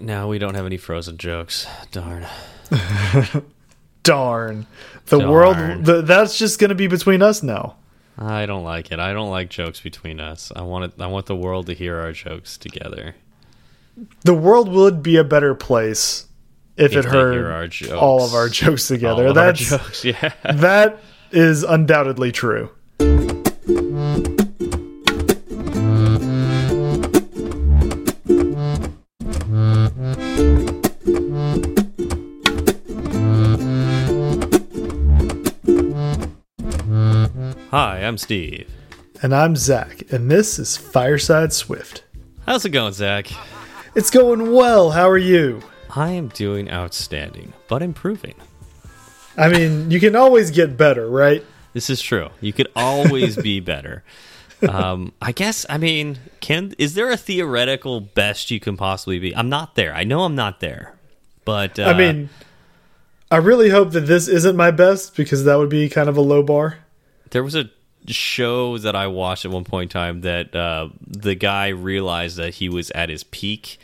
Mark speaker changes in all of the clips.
Speaker 1: now we don't have any frozen jokes. Darn.
Speaker 2: Darn. The
Speaker 1: Darn.
Speaker 2: world, the, that's just going to be between us now.
Speaker 1: I don't like it. I don't like jokes between us. I want it. I want the world to hear our jokes together.
Speaker 2: The world would be a better place if,
Speaker 1: If
Speaker 2: it heard all of our jokes together.
Speaker 1: All
Speaker 2: That's
Speaker 1: jokes. Yeah.
Speaker 2: that is undoubtedly true.
Speaker 1: Hi, I'm Steve.
Speaker 2: And I'm Zach, and this is Fireside Swift.
Speaker 1: How's it going, Zach?
Speaker 2: It's going well. How are you?
Speaker 1: I am doing outstanding, but improving.
Speaker 2: I mean, you can always get better, right?
Speaker 1: This is true. You could always be better. Um, I guess. I mean, can is there a theoretical best you can possibly be? I'm not there. I know I'm not there, but uh,
Speaker 2: I mean, I really hope that this isn't my best because that would be kind of a low bar.
Speaker 1: There was a show that I watched at one point in time that uh, the guy realized that he was at his peak.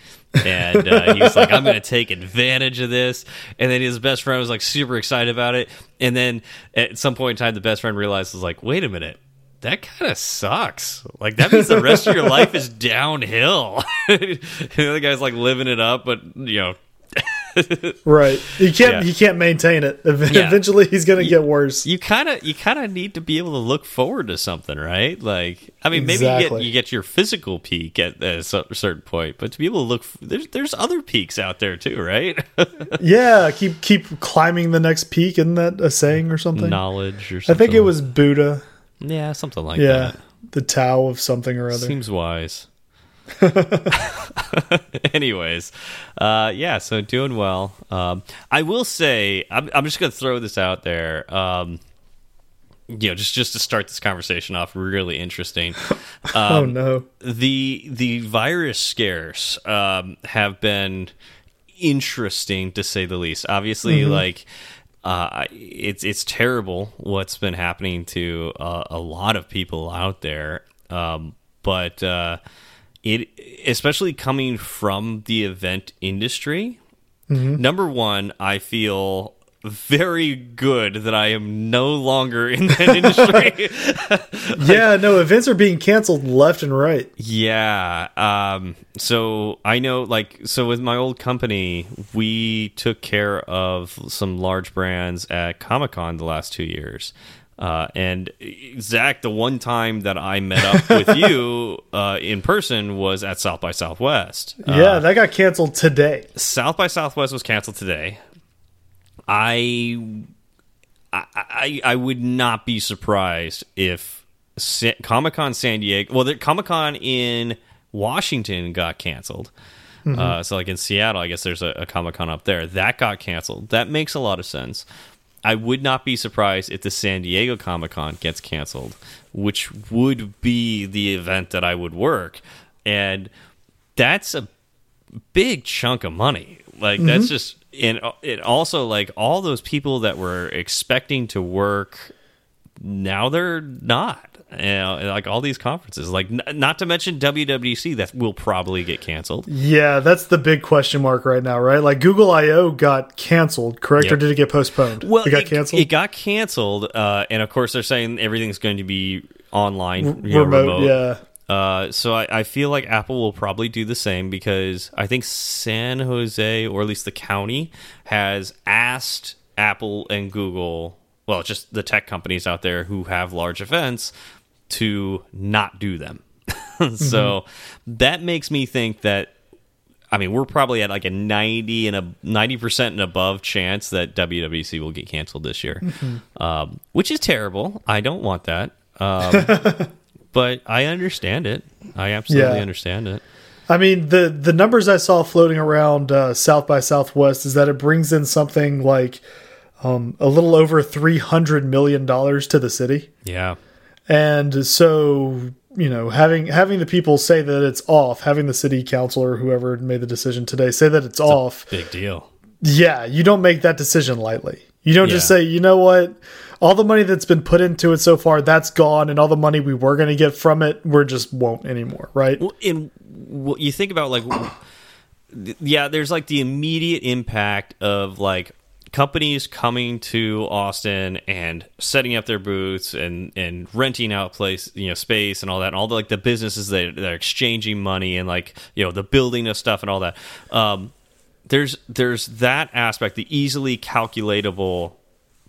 Speaker 1: and uh, he was like, "I'm going to take advantage of this." And then his best friend was like super excited about it. And then at some point in time, the best friend realized was like, "Wait a minute, that kind of sucks. Like that means the rest of your life is downhill." and the other guy's like living it up, but you know,
Speaker 2: Right. You can't
Speaker 1: Yeah.
Speaker 2: you can't maintain it. Ev-
Speaker 1: Yeah.
Speaker 2: Eventually he's going to get worse.
Speaker 1: you kind of you kind of need to be able to look forward to something, right? Like, I mean, maybe you get you get your physical peak at a certain point, but to be able to look, there's there's other peaks out there too, right?
Speaker 2: yeah, keep keep climbing the next peak isn't that a saying or something?
Speaker 1: Knowledge or
Speaker 2: I think it was Buddha.
Speaker 1: yeah, something like
Speaker 2: Yeah.
Speaker 1: that.
Speaker 2: The Tao of something or other.
Speaker 1: Seems wise. Anyways, uh, yeah, so doing well. Um, I will say, I'm, I'm just going to throw this out there. Um, you know, just just to start this conversation off, really interesting.
Speaker 2: oh no.
Speaker 1: the the virus scares um, have been interesting to say the least. Obviously, like uh, it's it's terrible what's been happening to uh, a lot of people out there, um, but uh, it especially coming from the event industry. Number one, I feel very good that I am no longer in that industry.
Speaker 2: yeah, no, events are being canceled left and right.
Speaker 1: Yeah. Um, so I know, like, so with my old company, we took care of some large brands at Comic Con the last two years. Uh, and Zach, the one time that I met up with you uh, in person was at South by Southwest. Uh,
Speaker 2: Yeah, that got canceled today.
Speaker 1: South by Southwest was canceled today. I, I, I, I would not be surprised if Comic Con San Diego, well, the Comic Con in Washington got canceled. Uh, so, like in Seattle, I guess there's a, a Comic Con up there that got canceled. That makes a lot of sense. I would not be surprised if the San Diego Comic Con gets canceled, which would be the event that I would work. And that's a big chunk of money. Like that's mm-hmm. just and it also like all those people that were expecting to work now they're not. You know, like all these conferences, like n not to mention WWDC that will probably get canceled.
Speaker 2: Yeah, that's the big question mark right now, right? Like Google I/O got canceled, correct, or did it get postponed?
Speaker 1: Well,
Speaker 2: it got canceled.
Speaker 1: It got canceled, uh, and of course they're saying everything's going to be online, know,
Speaker 2: remote, yeah.
Speaker 1: Uh, so I, I feel like Apple will probably do the same because I think San Jose, or at least the county, has asked Apple and Google, well, just the tech companies out there who have large events, to not do them. so that makes me think that. I mean, we're probably at like a ninety and a ninety percent and above chance that WWC will get canceled this year, um, which is terrible. I don't want that. Um, but I understand it. I absolutely
Speaker 2: Yeah.
Speaker 1: understand it.
Speaker 2: I mean, the the numbers I saw floating around uh, South by Southwest is that it brings in something like um, a little over three hundred million dollars to the city,
Speaker 1: Yeah.
Speaker 2: And so you know, having having the people say that it's off, having the city council or whoever made the decision today say that it's off,
Speaker 1: Big deal.
Speaker 2: yeah, you don't make that decision lightly. You don't just say, you know what, all the money that's been put into it so far, that's gone, and all the money we were going to get from it, we're just won't anymore, right?
Speaker 1: Well, in what you think about like yeah, there's like the immediate impact of like companies coming to Austin and setting up their booths and and renting out place you know space and all that and all the like the businesses that are exchanging money and like you know the building of stuff and all that. Um, there's there's that aspect, the easily calculatable.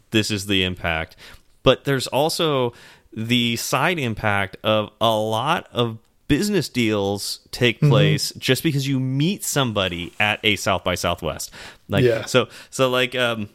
Speaker 1: This is the impact, but there's also the side impact of a lot of business deals take place mm -hmm. just because you meet somebody at a South by Southwest. Like yeah. so so like um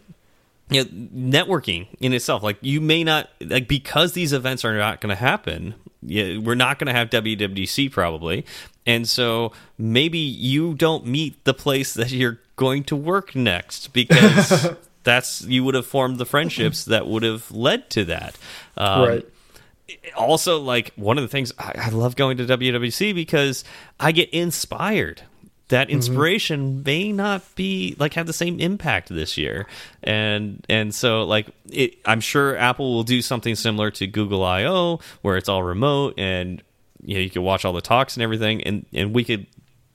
Speaker 1: you know, networking in itself like you may not like because these events are not going to happen yeah, we're not going to have WWDC probably and so maybe you don't meet the place that you're going to work next because that's you would have formed the friendships that would have led to that
Speaker 2: um, right
Speaker 1: also like one of the things I, I, love going to WWC because I get inspired. That mm-hmm. inspiration mm -hmm. may not be like have the same impact this year, and and so like it, I'm sure Apple will do something similar to Google I/O where it's all remote and you know you can watch all the talks and everything, and and we could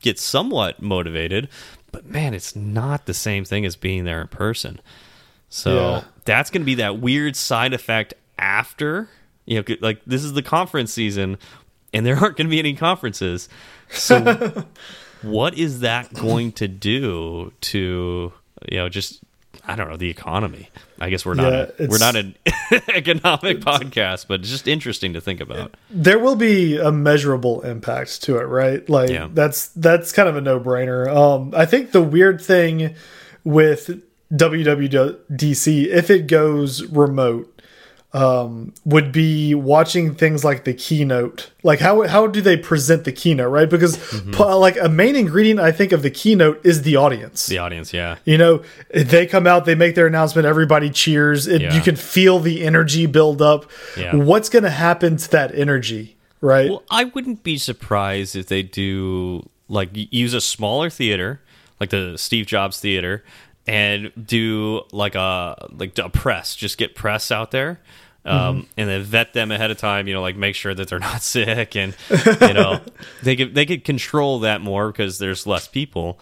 Speaker 1: get somewhat motivated, but man, it's not the same thing as being there in person. So yeah. that's going to be that weird side effect after you know, like this is the conference season, and there aren't going to be any conferences. So, what is that going to do to you know just I don't know the economy? I guess we're not yeah, a, we're not an economic podcast, but it's just interesting to think about.
Speaker 2: There will be a measurable impact to it, right? Like yeah. that's that's kind of a no brainer. Um, I think the weird thing with WWDC, if it goes remote, um, would be watching things like the keynote. Like how how do they present the keynote, right? Because mm -hmm. like a main ingredient I think of the keynote is the audience.
Speaker 1: The audience, yeah.
Speaker 2: You know, they come out, they make their announcement, everybody cheers. It, yeah. You can feel the energy build up. Yeah. What's going to happen to that energy, right?
Speaker 1: Well, I wouldn't be surprised if they do like use a smaller theater, like the Steve Jobs Theater, and do like a like a press, just get press out there um, mm and then vet them ahead of time. You know, like make sure that they're not sick, and you know they could they could control that more because there's less people,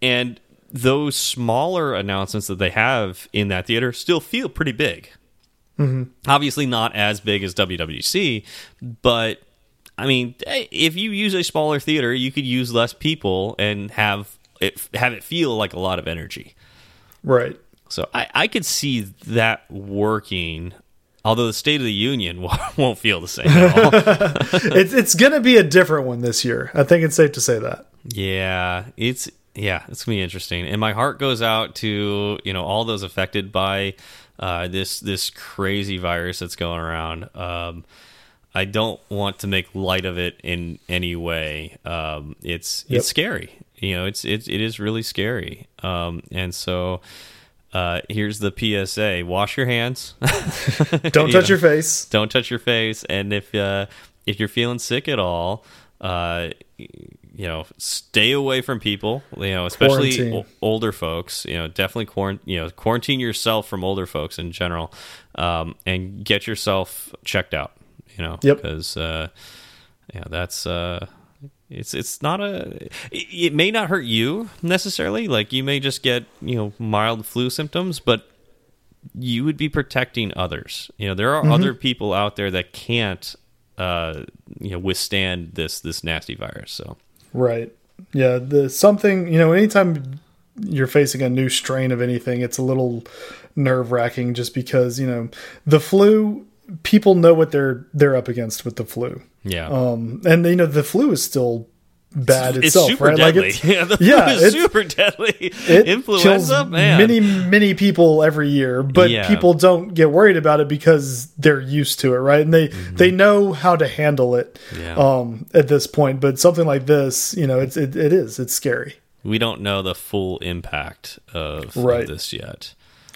Speaker 1: and those smaller announcements that they have in that theater still feel pretty big.
Speaker 2: Mm -hmm.
Speaker 1: Obviously, not as big as WWC, but I mean, if you use a smaller theater, you could use less people and have it have it feel like a lot of energy.
Speaker 2: Right.
Speaker 1: So I, I could see that working Although the State of the Union won't feel the same at all.
Speaker 2: it's it's going to be a different one this year. I think it's safe to say that.
Speaker 1: Yeah, it's yeah, it's gonna be interesting. And my heart goes out to you know all those affected by uh, this this crazy virus that's going around. Um, I don't want to make light of it in any way. Um, it's yep. it's scary. You know, it's it it is really scary. Um, and so uh, here's the PSA: wash your hands.
Speaker 2: Don't touch your face.
Speaker 1: Don't touch your face. And if uh, if you're feeling sick at all, uh, you know, stay away from people. You know, especially older folks. You know, definitely quarantine. You know, quarantine yourself from older folks in general, um, and get yourself checked out. You know,
Speaker 2: yep.
Speaker 1: Because uh, yeah, that's uh, it's it's not a. It may not hurt you necessarily. Like you may just get you know mild flu symptoms, but you would be protecting others. You know there are mm -hmm. other people out there that can't uh, you know withstand this this nasty virus. So
Speaker 2: right, yeah, the something you know anytime you're facing a new strain of anything, it's a little nerve wracking just because you know the flu people know what they're they're up against with the flu.
Speaker 1: Yeah.
Speaker 2: Um, and you know the flu is still bad
Speaker 1: it's,
Speaker 2: itself,
Speaker 1: it's
Speaker 2: right?
Speaker 1: Deadly. Like it's, yeah, the flu yeah, is super deadly.
Speaker 2: It Influenza, kills man. many many people every year, but yeah. people don't get worried about it because they're used to it, right? And they mm -hmm. they know how to handle it yeah. um, at this point. But something like this, you know, it's it, it is it's scary.
Speaker 1: We don't know the full impact of, right. of this yet,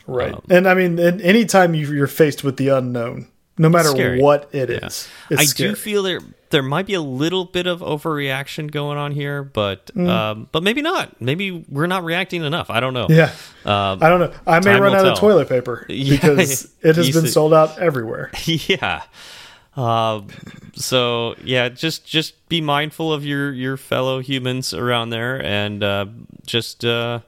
Speaker 2: right? Um, and I mean, anytime you're faced with the unknown, no matter scary. what it is.
Speaker 1: Yeah. I scary. do feel there there might be a little bit of overreaction going on here, but mm. um, but maybe not. Maybe we're not reacting enough. I don't know.
Speaker 2: Yeah, um, I don't know. I may run out tell. of toilet paper because yeah, it has been sold out everywhere.
Speaker 1: Yeah. Uh, so yeah, just just be mindful of your your fellow humans around there, and uh, just uh,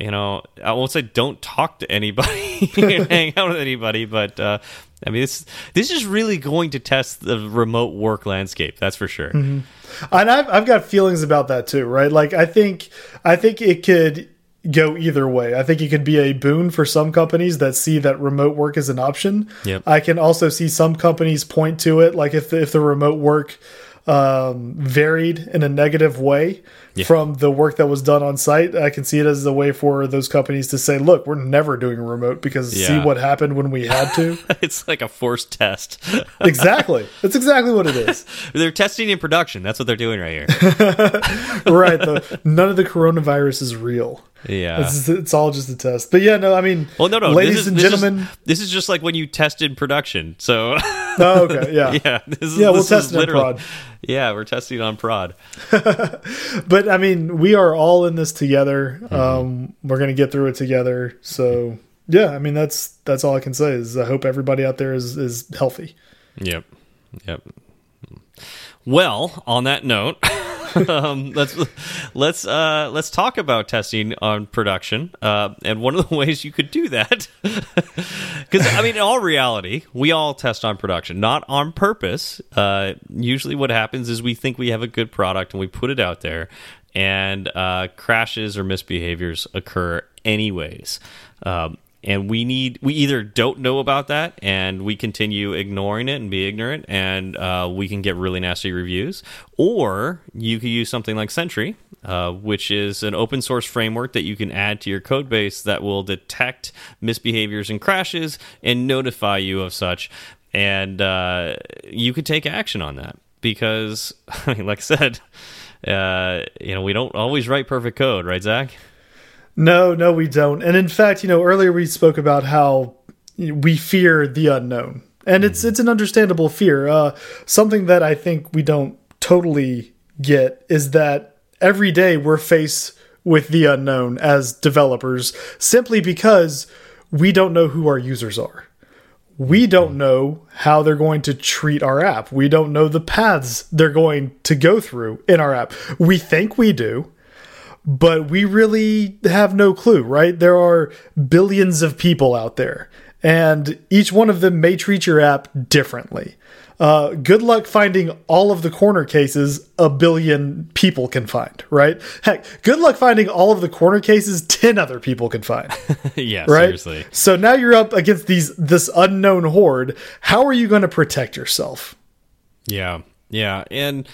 Speaker 1: you know, I won't say don't talk to anybody, hang out with anybody, but uh, I mean, this this is really going to test the remote work landscape. That's for sure.
Speaker 2: Mm -hmm. And I've I've got feelings about that too, right? Like I think I think it could go either way. I think it could be a boon for some companies that see that remote work is an option.
Speaker 1: Yep.
Speaker 2: I can also see some companies point to it, like if the, if the remote work um, varied in a negative way yeah. from the work that was done on site. I can see it as a way for those companies to say, "Look, we're never doing remote because yeah. see what happened when we had to."
Speaker 1: it's like a forced test.
Speaker 2: exactly. That's exactly what it is.
Speaker 1: they're testing in production. That's what they're doing right here.
Speaker 2: right. The, none of the coronavirus is real.
Speaker 1: Yeah,
Speaker 2: it's, it's, all just a test. But yeah, no, I mean,
Speaker 1: well, no, no,
Speaker 2: ladies
Speaker 1: is,
Speaker 2: and gentlemen,
Speaker 1: this is, this is, just like when you tested production. So,
Speaker 2: oh, okay, yeah,
Speaker 1: yeah, this is,
Speaker 2: yeah, we'll test it on prod.
Speaker 1: Yeah, we're testing on prod.
Speaker 2: but I mean, we are all in this together. Mm -hmm. Um, we're gonna get through it together. So yeah, I mean, that's that's all I can say is I hope everybody out there is is healthy.
Speaker 1: Yep, yep. Well, on that note. um, let's let's uh, let's talk about testing on production. Uh, and one of the ways you could do that, because I mean, in all reality, we all test on production, not on purpose. Uh, usually, what happens is we think we have a good product and we put it out there, and uh, crashes or misbehaviors occur anyways. Um, and we need we either don't know about that and we continue ignoring it and be ignorant and uh, we can get really nasty reviews or you could use something like sentry uh, which is an open source framework that you can add to your code base that will detect misbehaviors and crashes and notify you of such. And uh, you could take action on that because like i said uh, you know we don't always write perfect code right zach
Speaker 2: no, no, we don't. And in fact, you know, earlier we spoke about how we fear the unknown, and it's it's an understandable fear. Uh, something that I think we don't totally get is that every day we're faced with the unknown as developers, simply because we don't know who our users are. We don't know how they're going to treat our app. We don't know the paths they're going to go through in our app. We think we do but we really have no clue, right? There are billions of people out there, and each one of them may treat your app differently. Uh, good luck finding all of the corner cases a billion people can find, right? Heck, good luck finding all of the corner cases 10 other people can find.
Speaker 1: yeah,
Speaker 2: right?
Speaker 1: seriously.
Speaker 2: So now you're up against these this unknown horde. How are you going to protect yourself?
Speaker 1: Yeah. Yeah, and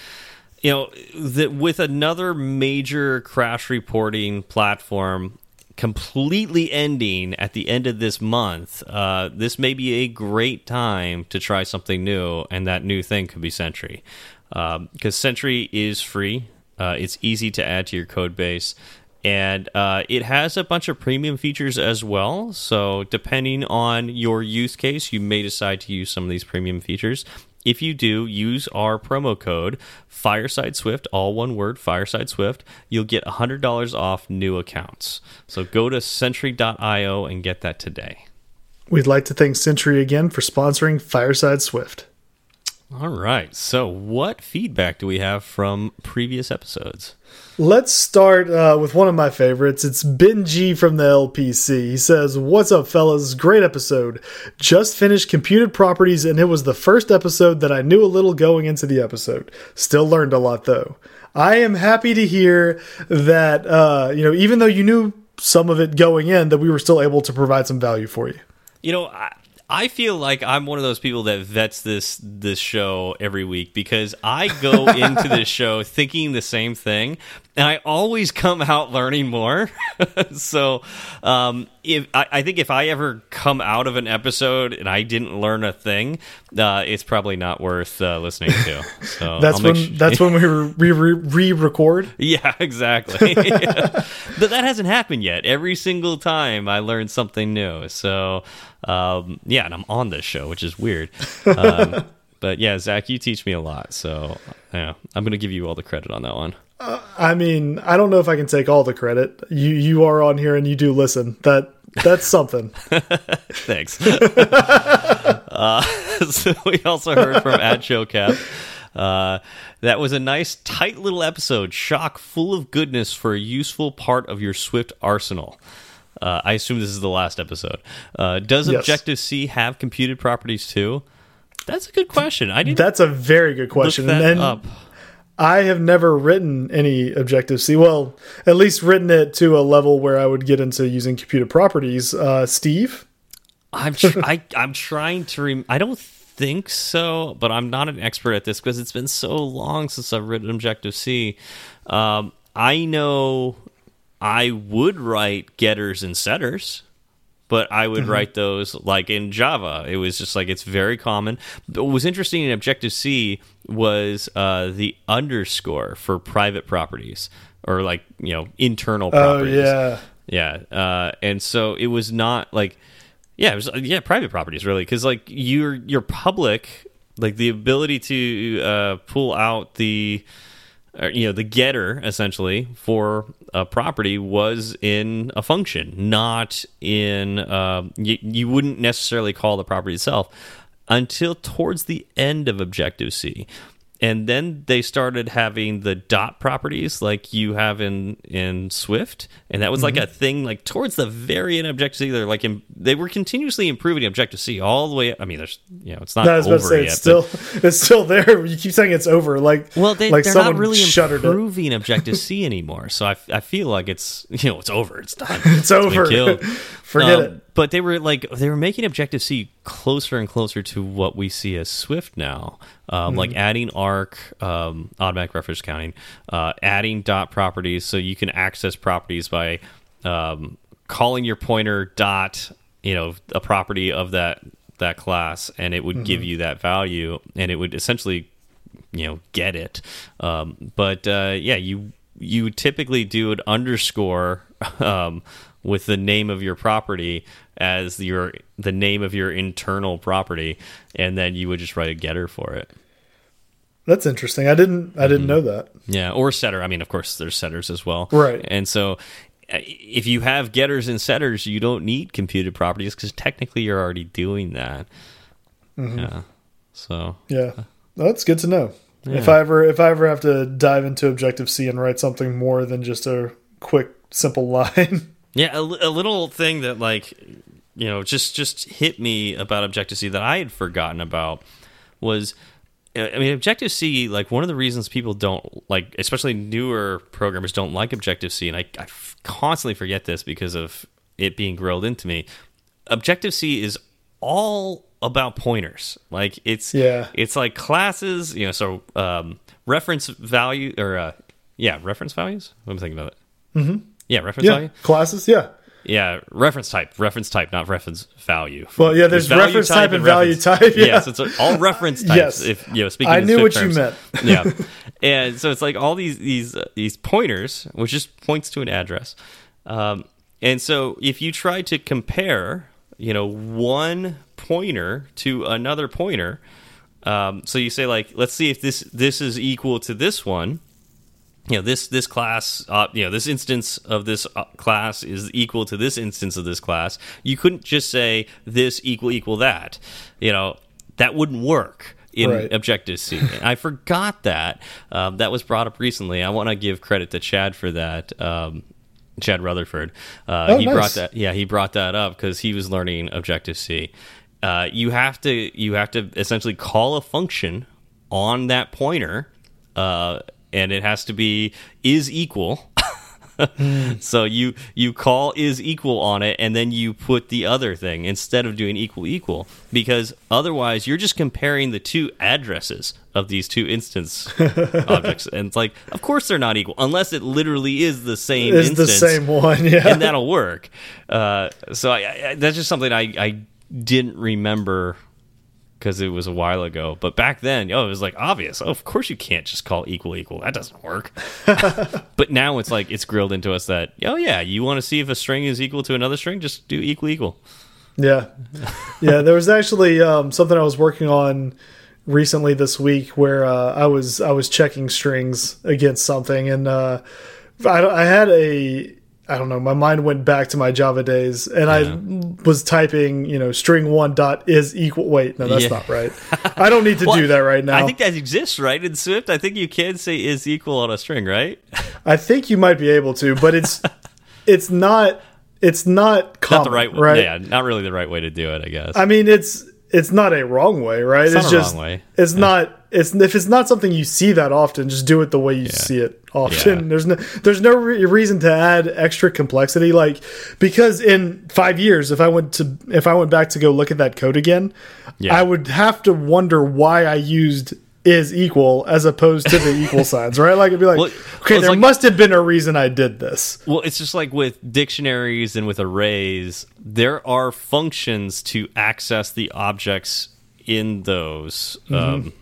Speaker 1: you know that with another major crash reporting platform completely ending at the end of this month, uh, this may be a great time to try something new, and that new thing could be Sentry. Because um, Sentry is free, uh, it's easy to add to your code base, and uh, it has a bunch of premium features as well. So, depending on your use case, you may decide to use some of these premium features. If you do, use our promo code Fireside Swift, all one word, Fireside Swift. You'll get $100 off new accounts. So go to Sentry.io and get that today.
Speaker 2: We'd like to thank Sentry again for sponsoring Fireside Swift.
Speaker 1: All right. So, what feedback do we have from previous episodes?
Speaker 2: Let's start uh, with one of my favorites. It's Ben G from the LPC. He says, What's up, fellas? Great episode. Just finished Computed Properties, and it was the first episode that I knew a little going into the episode. Still learned a lot, though. I am happy to hear that, uh, you know, even though you knew some of it going in, that we were still able to provide some value for you.
Speaker 1: You know, I I feel like I'm one of those people that vets this this show every week because I go into this show thinking the same thing, and I always come out learning more. so, um, if I, I, think if I ever come out of an episode and I didn't learn a thing, uh, it's probably not worth uh, listening to. So
Speaker 2: that's when that's when we re, re, re record.
Speaker 1: Yeah, exactly. yeah. But that hasn't happened yet. Every single time I learn something new. So. Um, yeah, and I'm on this show, which is weird. Um, but yeah, Zach, you teach me a lot, so yeah, I'm gonna give you all the credit on that one.
Speaker 2: Uh, I mean, I don't know if I can take all the credit. You you are on here and you do listen. That that's something.
Speaker 1: Thanks. uh, so we also heard from Ad Showcap. Uh, that was a nice, tight little episode, shock full of goodness for a useful part of your Swift arsenal. Uh, I assume this is the last episode. Uh, does yes. Objective C have computed properties too? That's a good question. I didn't.
Speaker 2: That's a very good question.
Speaker 1: Look that and up.
Speaker 2: I have never written any Objective C. Well, at least written it to a level where I would get into using computed properties. Uh, Steve,
Speaker 1: I'm tr I, am trying to. Rem I don't think so, but I'm not an expert at this because it's been so long since I've written Objective C. Um, I know I would write getters and setters, but I would mm -hmm. write those like in Java. It was just like it's very common. What was interesting in Objective C was uh, the underscore for private properties or like you know internal oh, properties.
Speaker 2: Oh yeah,
Speaker 1: yeah. Uh, and so it was not like yeah, it was yeah private properties really because like you're you're public like the ability to uh, pull out the or, you know the getter essentially for a property was in a function not in uh, you, you wouldn't necessarily call the property itself until towards the end of objective c and then they started having the dot properties like you have in in Swift, and that was like mm -hmm. a thing like towards the very end of Objective C. They're like in, they were continuously improving Objective C all the way. I mean, there's you know it's not no, over say, yet.
Speaker 2: It's still it's still there. You keep saying it's over. Like
Speaker 1: well, they,
Speaker 2: like
Speaker 1: they're not really improving it. Objective C anymore. So I, I feel like it's you know it's over. It's done.
Speaker 2: it's, it's over. Forget um, it.
Speaker 1: But they were like they were making Objective C closer and closer to what we see as Swift now, um, mm -hmm. like adding arc, um, automatic reference counting, uh, adding dot properties, so you can access properties by um, calling your pointer dot, you know, a property of that that class, and it would mm -hmm. give mm-hmm. you that value, and it would essentially, you know, get it. Um, but uh, yeah, you you typically do an underscore um, with the name of your property as your the name of your internal property, and then you would just write a getter for it.
Speaker 2: That's interesting. I didn't I didn't mm -hmm. know that.
Speaker 1: Yeah, or setter. I mean, of course, there's setters as well,
Speaker 2: right?
Speaker 1: And so, uh, if you have getters and setters, you don't need computed properties because technically you're already doing that. Mm -hmm. Yeah. So
Speaker 2: yeah, well, that's good to know. Yeah. If I ever if I ever have to dive into Objective C and write something more than just a quick simple line.
Speaker 1: Yeah, a, a little thing that like you know just just hit me about Objective C that I had forgotten about was I mean Objective C like one of the reasons people don't like especially newer programmers don't like Objective C and I, I constantly forget this because of it being grilled into me. Objective C is all about pointers. Like it's
Speaker 2: yeah,
Speaker 1: it's like classes. You know, so um, reference value or uh, yeah, reference values. What am I thinking about it?
Speaker 2: Mm -hmm.
Speaker 1: Yeah, reference
Speaker 2: yeah.
Speaker 1: value.
Speaker 2: Classes, yeah.
Speaker 1: Yeah, reference type, reference type, not reference value.
Speaker 2: Well, yeah, there's, there's reference type, and value type. Yeah.
Speaker 1: Yes, it's all reference types. yes. If you know, speaking, I
Speaker 2: knew what
Speaker 1: terms.
Speaker 2: you meant.
Speaker 1: yeah, and so it's like all these these uh, these pointers, which just points to an address. Um, and so if you try to compare, you know, one pointer to another pointer, um, so you say like, let's see if this this is equal to this one you know this this class uh, you know this instance of this uh, class is equal to this instance of this class. You couldn't just say this equal equal that. You know that wouldn't work in right. objective c. I forgot that um, that was brought up recently. I want to give credit to chad for that um, chad rutherford. Uh,
Speaker 2: oh,
Speaker 1: he
Speaker 2: nice.
Speaker 1: brought that yeah he brought that up because he was learning objective c. Uh, you have to you have to essentially call a function on that pointer uh, and it has to be is equal. mm. So you you call is equal on it, and then you put the other thing instead of doing equal equal, because otherwise you're just comparing the two addresses of these two instance objects, and it's like, of course they're not equal unless it literally is the same.
Speaker 2: Is
Speaker 1: instance,
Speaker 2: the same one, yeah,
Speaker 1: and that'll work. Uh, so I, I, that's just something I I didn't remember because it was a while ago. But back then, oh, it was like obvious. Oh, of course you can't just call equal equal. That doesn't work. but now it's like it's grilled into us that oh yeah, you want to see if a string is equal to another string, just do equal equal.
Speaker 2: Yeah, yeah. There was actually um, something I was working on recently this week where uh, I was I was checking strings against something, and uh, I, I had a I don't know, my mind went back to my Java days and yeah. I was typing, you know, string one dot is equal. Wait, no, that's yeah. not right. I don't need to well, do that right now.
Speaker 1: I think that exists, right? In Swift, I think you can say is equal on a string, right?
Speaker 2: I think you might be able to, but it's it's not it's not common, not the right, right
Speaker 1: yeah not really the right way to do it i guess
Speaker 2: i mean it's it's not a wrong way right
Speaker 1: it's,
Speaker 2: it's
Speaker 1: just way.
Speaker 2: it's yeah. not it's if it's not something you see that often just do it the way you yeah. see it often yeah. there's no there's no re reason to add extra complexity like because in 5 years if i went to if i went back to go look at that code again i would have to wonder why i used is equal as opposed to the equal signs, right? Like it'd be like, well, okay, well, there like, must have been a reason I did this.
Speaker 1: Well, it's just like with dictionaries and with arrays, there are functions to access the objects in those, mm -hmm. um,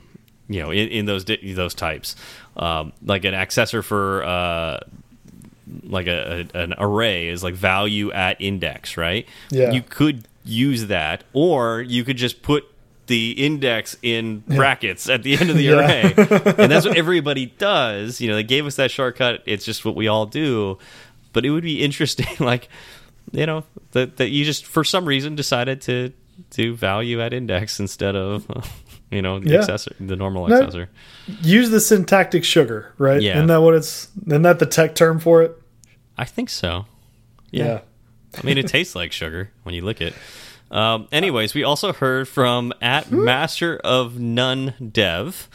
Speaker 1: you know, in, in those those types. Um, like an accessor for uh, like a, a, an array is like value at index, right?
Speaker 2: Yeah,
Speaker 1: you could use that, or you could just put the index in brackets at the end of the yeah. array. and that's what everybody does. You know, they gave us that shortcut. It's just what we all do. But it would be interesting, like, you know, that, that you just, for some reason, decided to do value at index instead of, you know, the, yeah. accessor, the normal no, accessor.
Speaker 2: Use the syntactic sugar, right? Yeah. Isn't that what it's, isn't that the tech term for it?
Speaker 1: I think so. Yeah. yeah. I mean, it tastes like sugar when you lick it. Um, anyways, we also heard from at hmm? Master of None Dev.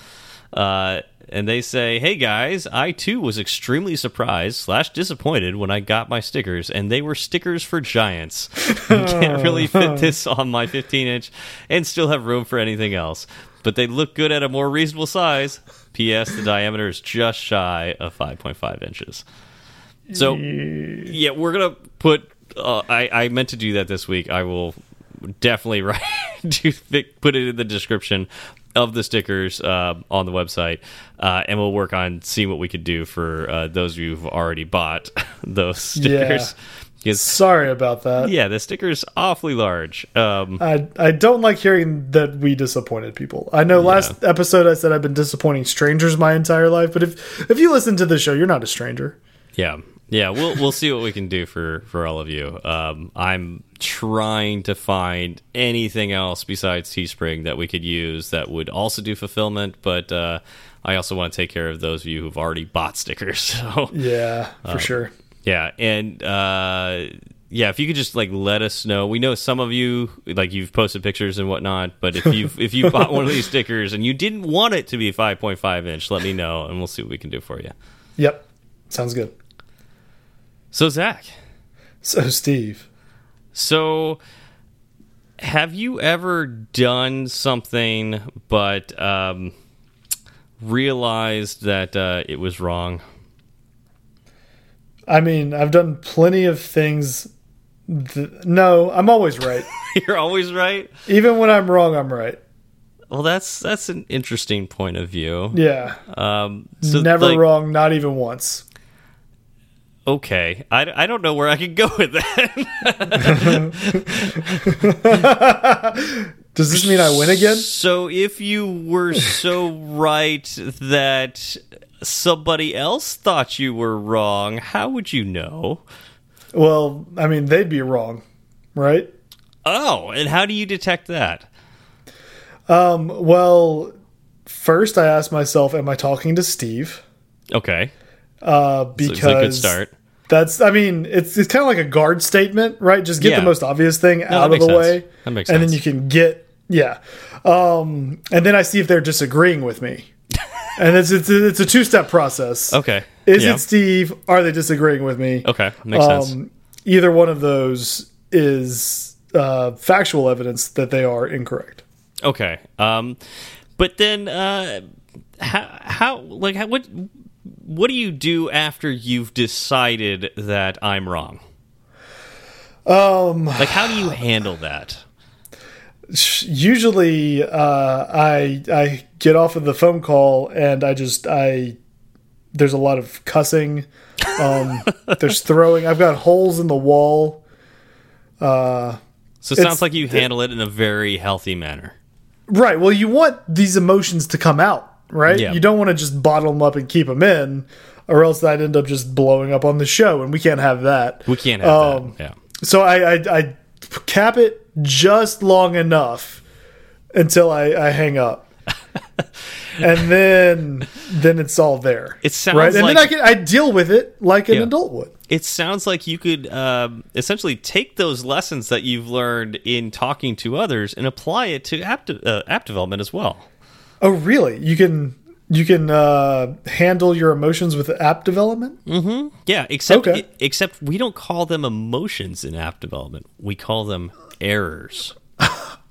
Speaker 1: Uh, and they say, "Hey guys, I too was extremely surprised slash disappointed when I got my stickers, and they were stickers for giants. can't really fit this on my 15 inch, and still have room for anything else. But they look good at a more reasonable size. P.S. The diameter is just shy of 5.5 inches. So, yeah, we're gonna put. Uh, I I meant to do that this week. I will definitely right to put it in the description of the stickers uh, on the website, uh, and we'll work on seeing what we could do for uh, those of you who've already bought those stickers.
Speaker 2: Yeah. Sorry about that.
Speaker 1: Yeah, the sticker's awfully large. Um,
Speaker 2: I I don't like hearing that we disappointed people. I know yeah. last episode I said I've been disappointing strangers my entire life, but if if you listen to the show, you're not a stranger.
Speaker 1: Yeah, yeah, we'll we'll see what we can do for for all of you. Um, I'm trying to find anything else besides Teespring that we could use that would also do fulfillment, but uh, I also want to take care of those of you who've already bought stickers. So
Speaker 2: yeah, for um, sure.
Speaker 1: Yeah, and uh, yeah, if you could just like let us know. We know some of you like you've posted pictures and whatnot, but if you if you bought one of these stickers and you didn't want it to be 5.5 inch, let me know and we'll see what we can do for you.
Speaker 2: Yep, sounds good.
Speaker 1: So Zach.
Speaker 2: So Steve.
Speaker 1: So have you ever done something but um, realized that uh, it was wrong?
Speaker 2: I mean, I've done plenty of things. no, I'm always right.
Speaker 1: You're always right.
Speaker 2: Even when I'm wrong, I'm right.
Speaker 1: Well, that's that's an interesting point of view.
Speaker 2: Yeah. Um, so Never like, wrong, not even once
Speaker 1: okay, I, I don't know where I could go with that.
Speaker 2: Does this mean I win again?
Speaker 1: So, if you were so right that somebody else thought you were wrong, how would you know?
Speaker 2: Well, I mean, they'd be wrong, right?
Speaker 1: Oh, and how do you detect that?
Speaker 2: Um, well, first I ask myself, am I talking to Steve?
Speaker 1: Okay.
Speaker 2: Uh, because
Speaker 1: so a good start.
Speaker 2: That's, I mean, it's it's kind of like a guard statement, right? Just get yeah. the most obvious thing no, out of the
Speaker 1: sense.
Speaker 2: way,
Speaker 1: that makes
Speaker 2: and
Speaker 1: sense.
Speaker 2: then you can get, yeah. Um, and then I see if they're disagreeing with me, and it's it's a, it's a two step process.
Speaker 1: Okay,
Speaker 2: is yeah. it Steve? Are they disagreeing with me?
Speaker 1: Okay, makes um, sense.
Speaker 2: Either one of those is uh, factual evidence that they are incorrect.
Speaker 1: Okay, um, but then uh, how how like how, what what do you do after you've decided that I'm wrong?
Speaker 2: Um,
Speaker 1: like, how do you handle that?
Speaker 2: Usually, uh, I I get off of the phone call and I just I there's a lot of cussing. Um, there's throwing. I've got holes in the wall. Uh,
Speaker 1: so it sounds like you handle it in a very healthy manner.
Speaker 2: Right. Well, you want these emotions to come out right? Yeah. You don't want to just bottle them up and keep them in. or else I'd end up just blowing up on the show, and we can't have that.
Speaker 1: We can't have um, that. Yeah.
Speaker 2: So I, I, I cap it just long enough until I, I hang up. and then then it's all there.
Speaker 1: It sounds right, and
Speaker 2: like,
Speaker 1: then I
Speaker 2: can I deal with it like an yeah. adult would.
Speaker 1: It sounds like you could um, essentially take those lessons that you've learned in talking to others and apply it to app de uh, app development as well.
Speaker 2: Oh, really? You can you can uh, handle your emotions with app development.
Speaker 1: Mm -hmm. Yeah, except okay. except we don't call them emotions in app development. We call them errors.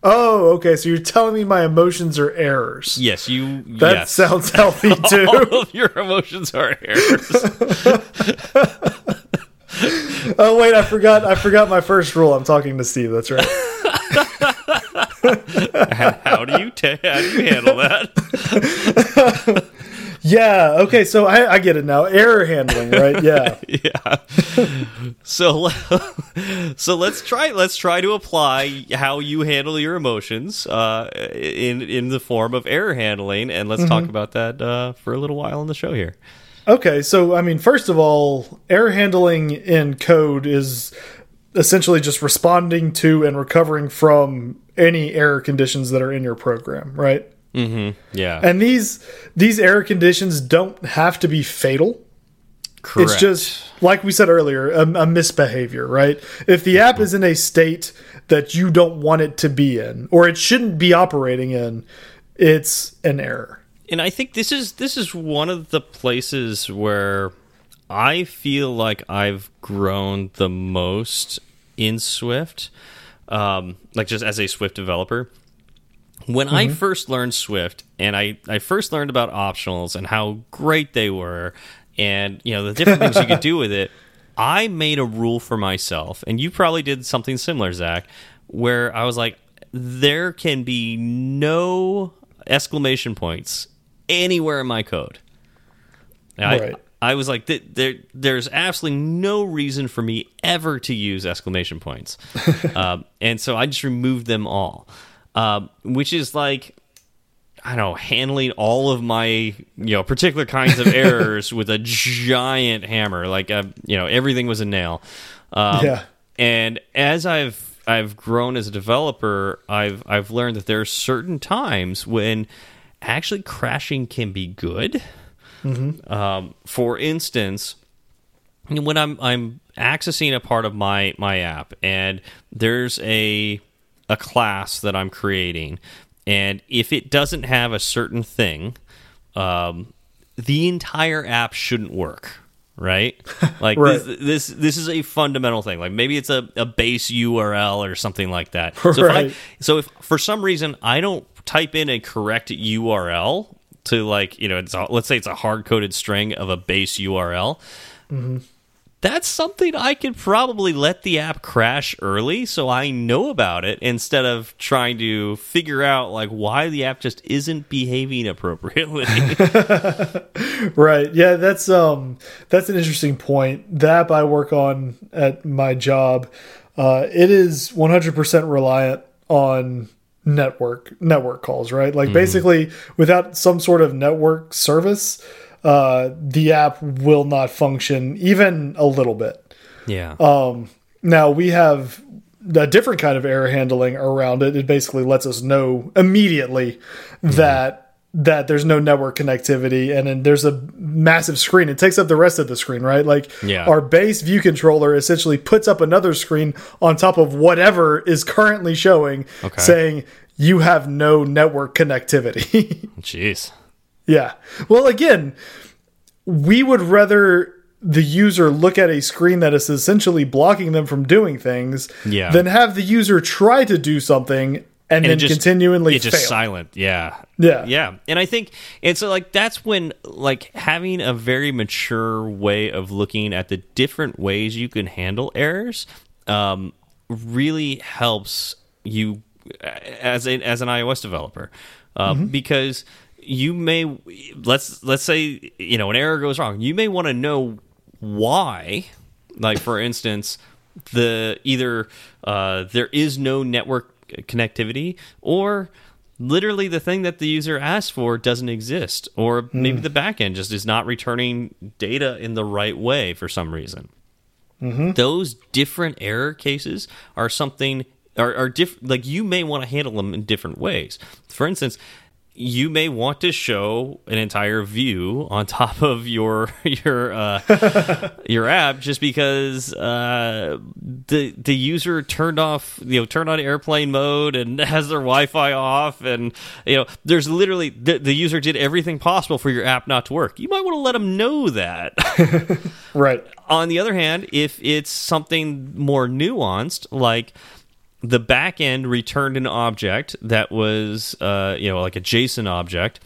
Speaker 2: Oh, okay. So you're telling me my emotions are errors.
Speaker 1: Yes, you.
Speaker 2: That
Speaker 1: yes.
Speaker 2: sounds healthy too.
Speaker 1: All of your emotions are errors.
Speaker 2: oh wait, I forgot. I forgot my first rule. I'm talking to Steve. That's right.
Speaker 1: How do you how do you handle that?
Speaker 2: Yeah. Okay. So I, I get it now. Error handling, right? Yeah.
Speaker 1: yeah. So so let's try let's try to apply how you handle your emotions uh, in in the form of error handling, and let's mm -hmm. talk mm-hmm. about that uh, for a little while on the show here.
Speaker 2: Okay. So I mean, first of all, error handling in code is essentially just responding to and recovering from any error conditions that are in your program, right?
Speaker 1: Mm -hmm. Yeah.
Speaker 2: And these these error conditions don't have to be fatal.
Speaker 1: Correct.
Speaker 2: It's just like we said earlier, a, a misbehavior, right? If the app is in a state that you don't want it to be in, or it shouldn't be operating in, it's an error.
Speaker 1: And I think this is this is one of the places where I feel like I've grown the most in Swift, um, like just as a Swift developer when mm -hmm. I mm-hmm. first learned Swift and I, I first learned about optionals and how great they were and you know the different things you could do with it, I made a rule for myself, and you probably did something similar, Zach, where I was like, there can be no exclamation points anywhere in my code.
Speaker 2: Right.
Speaker 1: I, was like, there, there's absolutely no reason for me ever to use exclamation points, um, and so I just removed them all uh, which is like I don't know, handling all of my you know particular kinds of errors with a giant hammer. Like uh, you know, everything was a nail.
Speaker 2: Um, yeah.
Speaker 1: And as I've I've grown as a developer, I've I've learned that there are certain times when actually crashing can be good.
Speaker 2: Mm -hmm.
Speaker 1: um, for instance, when I'm I'm accessing a part of my my app and there's a a class that I'm creating, and if it doesn't have a certain thing, um, the entire app shouldn't work. Right, like right. This, this, this is a fundamental thing. Like maybe it's a, a base URL or something like that. So,
Speaker 2: right.
Speaker 1: if I, so if for some reason I don't type in a correct URL to like you know, it's a, let's say it's a hard coded string of a base URL.
Speaker 2: Mm -hmm
Speaker 1: that's something I could probably let the app crash early so I know about it instead of trying to figure out like why the app just isn't behaving appropriately.
Speaker 2: right. Yeah, that's um that's an interesting point. The app I work on at my job, uh, it is 100% reliant on network network calls, right? Like mm -hmm. basically without some sort of network service, uh, the app will not function even a little bit.
Speaker 1: Yeah.
Speaker 2: Um, now we have a different kind of error handling around it. It basically lets us know immediately mm -hmm. that that there's no network connectivity and then there's a massive screen it takes up the rest of the screen right like
Speaker 1: yeah.
Speaker 2: our base view controller essentially puts up another screen on top of whatever is currently showing
Speaker 1: okay.
Speaker 2: saying you have no network connectivity
Speaker 1: jeez
Speaker 2: yeah. Well, again, we would rather the user look at a screen that is essentially blocking them from doing things
Speaker 1: yeah.
Speaker 2: than have the user try to do something and, and then just, continually
Speaker 1: it's just silent yeah
Speaker 2: yeah
Speaker 1: yeah and i think it's like that's when like having a very mature way of looking at the different ways you can handle errors um, really helps you as a, as an ios developer uh, mm -hmm. because you may let's let's say you know an error goes wrong. You may want to know why. Like for instance, the either uh, there is no network connectivity or literally the thing that the user asked for doesn't exist, or maybe mm. the backend just is not returning data in the right way for some reason. Mm -hmm. Those different error cases are something are, are different. Like you may want to handle them in different ways. For instance, you may want to show an entire view on top of your your uh, your app just because uh, the the user turned off you know turned on airplane mode and has their Wi-Fi off and you know there's literally the, the user did everything possible for your app not to work. You might want to let them know that.
Speaker 2: right.
Speaker 1: On the other hand, if it's something more nuanced like the back end returned an object that was uh, you know like a JSON object,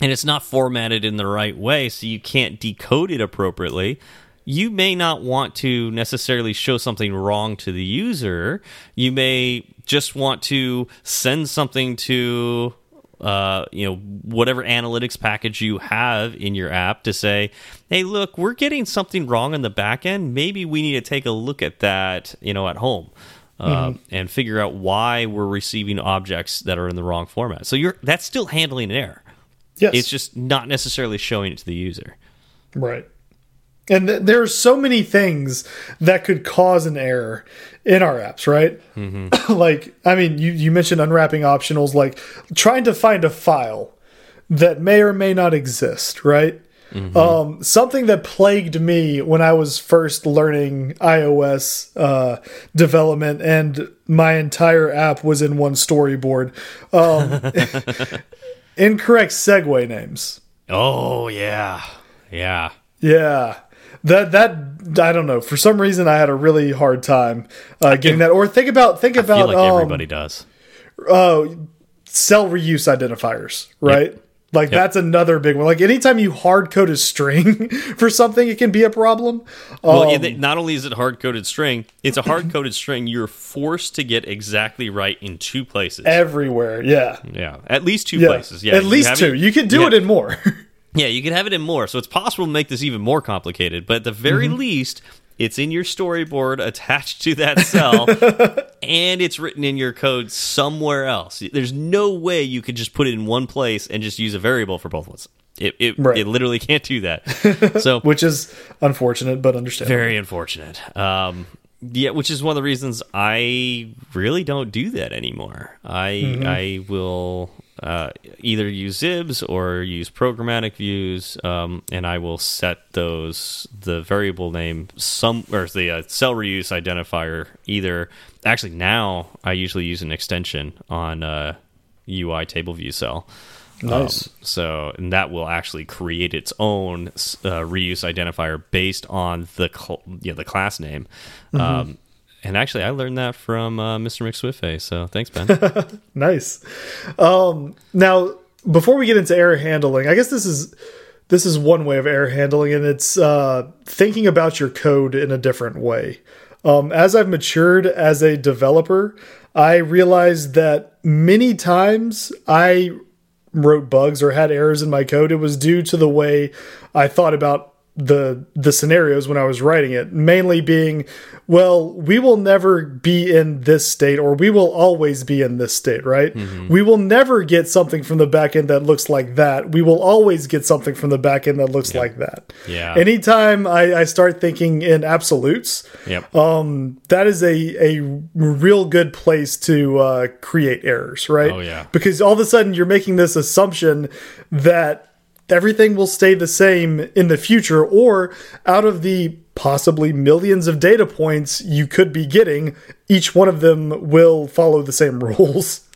Speaker 1: and it's not formatted in the right way, so you can't decode it appropriately. You may not want to necessarily show something wrong to the user. You may just want to send something to uh, you know whatever analytics package you have in your app to say, "Hey, look, we're getting something wrong in the back end. Maybe we need to take a look at that, you know, at home." Mm -hmm. and figure out why we're receiving objects that are in the wrong format. So you're that's still handling an error.
Speaker 2: Yes,
Speaker 1: it's just not necessarily showing it to the user.
Speaker 2: Right. And th there are so many things that could cause an error in our apps, right? Mm -hmm. like, I mean, you, you mentioned unwrapping optionals, like trying to find a file that may or may not exist, right? Mm -hmm. um, something that plagued me when I was first learning iOS uh, development, and my entire app was in one storyboard. Um, incorrect segue names.
Speaker 1: Oh yeah, yeah,
Speaker 2: yeah. That that I don't know. For some reason, I had a really hard time uh, getting that. Or think about think
Speaker 1: I
Speaker 2: about
Speaker 1: like um, everybody does.
Speaker 2: Uh, cell reuse identifiers, right? Yep. Like yep. that's another big one. Like anytime you hard code a string for something, it can be a problem.
Speaker 1: Well, um, not only is it hard coded string, it's a hard coded string you're forced to get exactly right in two places.
Speaker 2: Everywhere, yeah,
Speaker 1: yeah, at least two yeah. places. Yeah,
Speaker 2: at least two. It, you can do yeah. it in more.
Speaker 1: yeah, you can have it in more. So it's possible to make this even more complicated. But at the very mm -hmm. least, it's in your storyboard attached to that cell and it's written in your code somewhere else. There's no way you could just put it in one place and just use a variable for both ones it it, right. it literally can't do that. So
Speaker 2: which is unfortunate but understandable.
Speaker 1: Very unfortunate. Um, yeah which is one of the reasons i really don't do that anymore. I mm -hmm. i will uh, either use XIBs or use programmatic views, um, and I will set those the variable name some or the uh, cell reuse identifier either. Actually, now I usually use an extension on uh, UI table view cell.
Speaker 2: Nice. Um,
Speaker 1: so, and that will actually create its own uh, reuse identifier based on the you know, the class name. Mm -hmm. um, and actually, I learned that from uh, Mr. McSwiftface. So thanks, Ben.
Speaker 2: nice. Um, now, before we get into error handling, I guess this is this is one way of error handling, and it's uh, thinking about your code in a different way. Um, as I've matured as a developer, I realized that many times I wrote bugs or had errors in my code. It was due to the way I thought about the the scenarios when I was writing it, mainly being, well, we will never be in this state, or we will always be in this state, right? Mm -hmm. We will never get something from the back end that looks like that. We will always get something from the back end that looks yep. like that.
Speaker 1: Yeah.
Speaker 2: Anytime I, I start thinking in absolutes,
Speaker 1: yep.
Speaker 2: um, that is a a real good place to uh, create errors, right?
Speaker 1: Oh yeah.
Speaker 2: Because all of a sudden you're making this assumption that everything will stay the same in the future, or out of the possibly millions of data points you could be getting, each one of them will follow the same rules.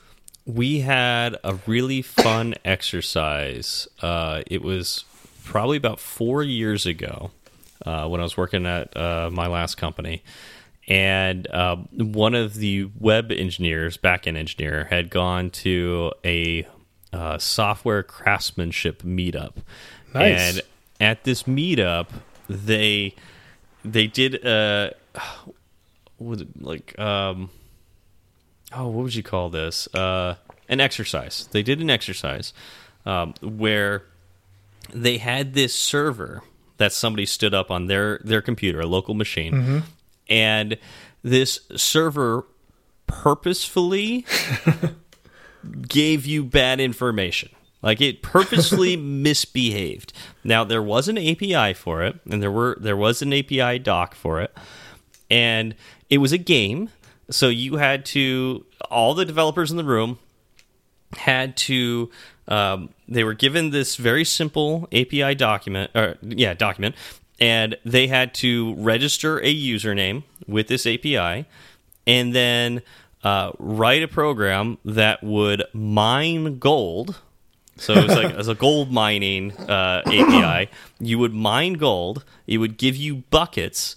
Speaker 1: We had a really fun exercise. Uh, it was probably about four years ago uh, when I was working at uh, my last company. And uh, one of the web engineers, backend engineer, had gone to a uh, software craftsmanship meetup.
Speaker 2: Nice.
Speaker 1: And at this meetup, they they did uh like um oh what would you call this uh an exercise they did an exercise um, where they had this server that somebody stood up on their their computer a local machine mm -hmm. and this server purposefully gave you bad information. Like it purposely misbehaved. Now there was an API for it, and there were there was an API doc for it, and it was a game. So you had to all the developers in the room had to um, they were given this very simple API document, or yeah, document, and they had to register a username with this API, and then uh, write a program that would mine gold. So it was like as a gold mining uh, API, you would mine gold. It would give you buckets,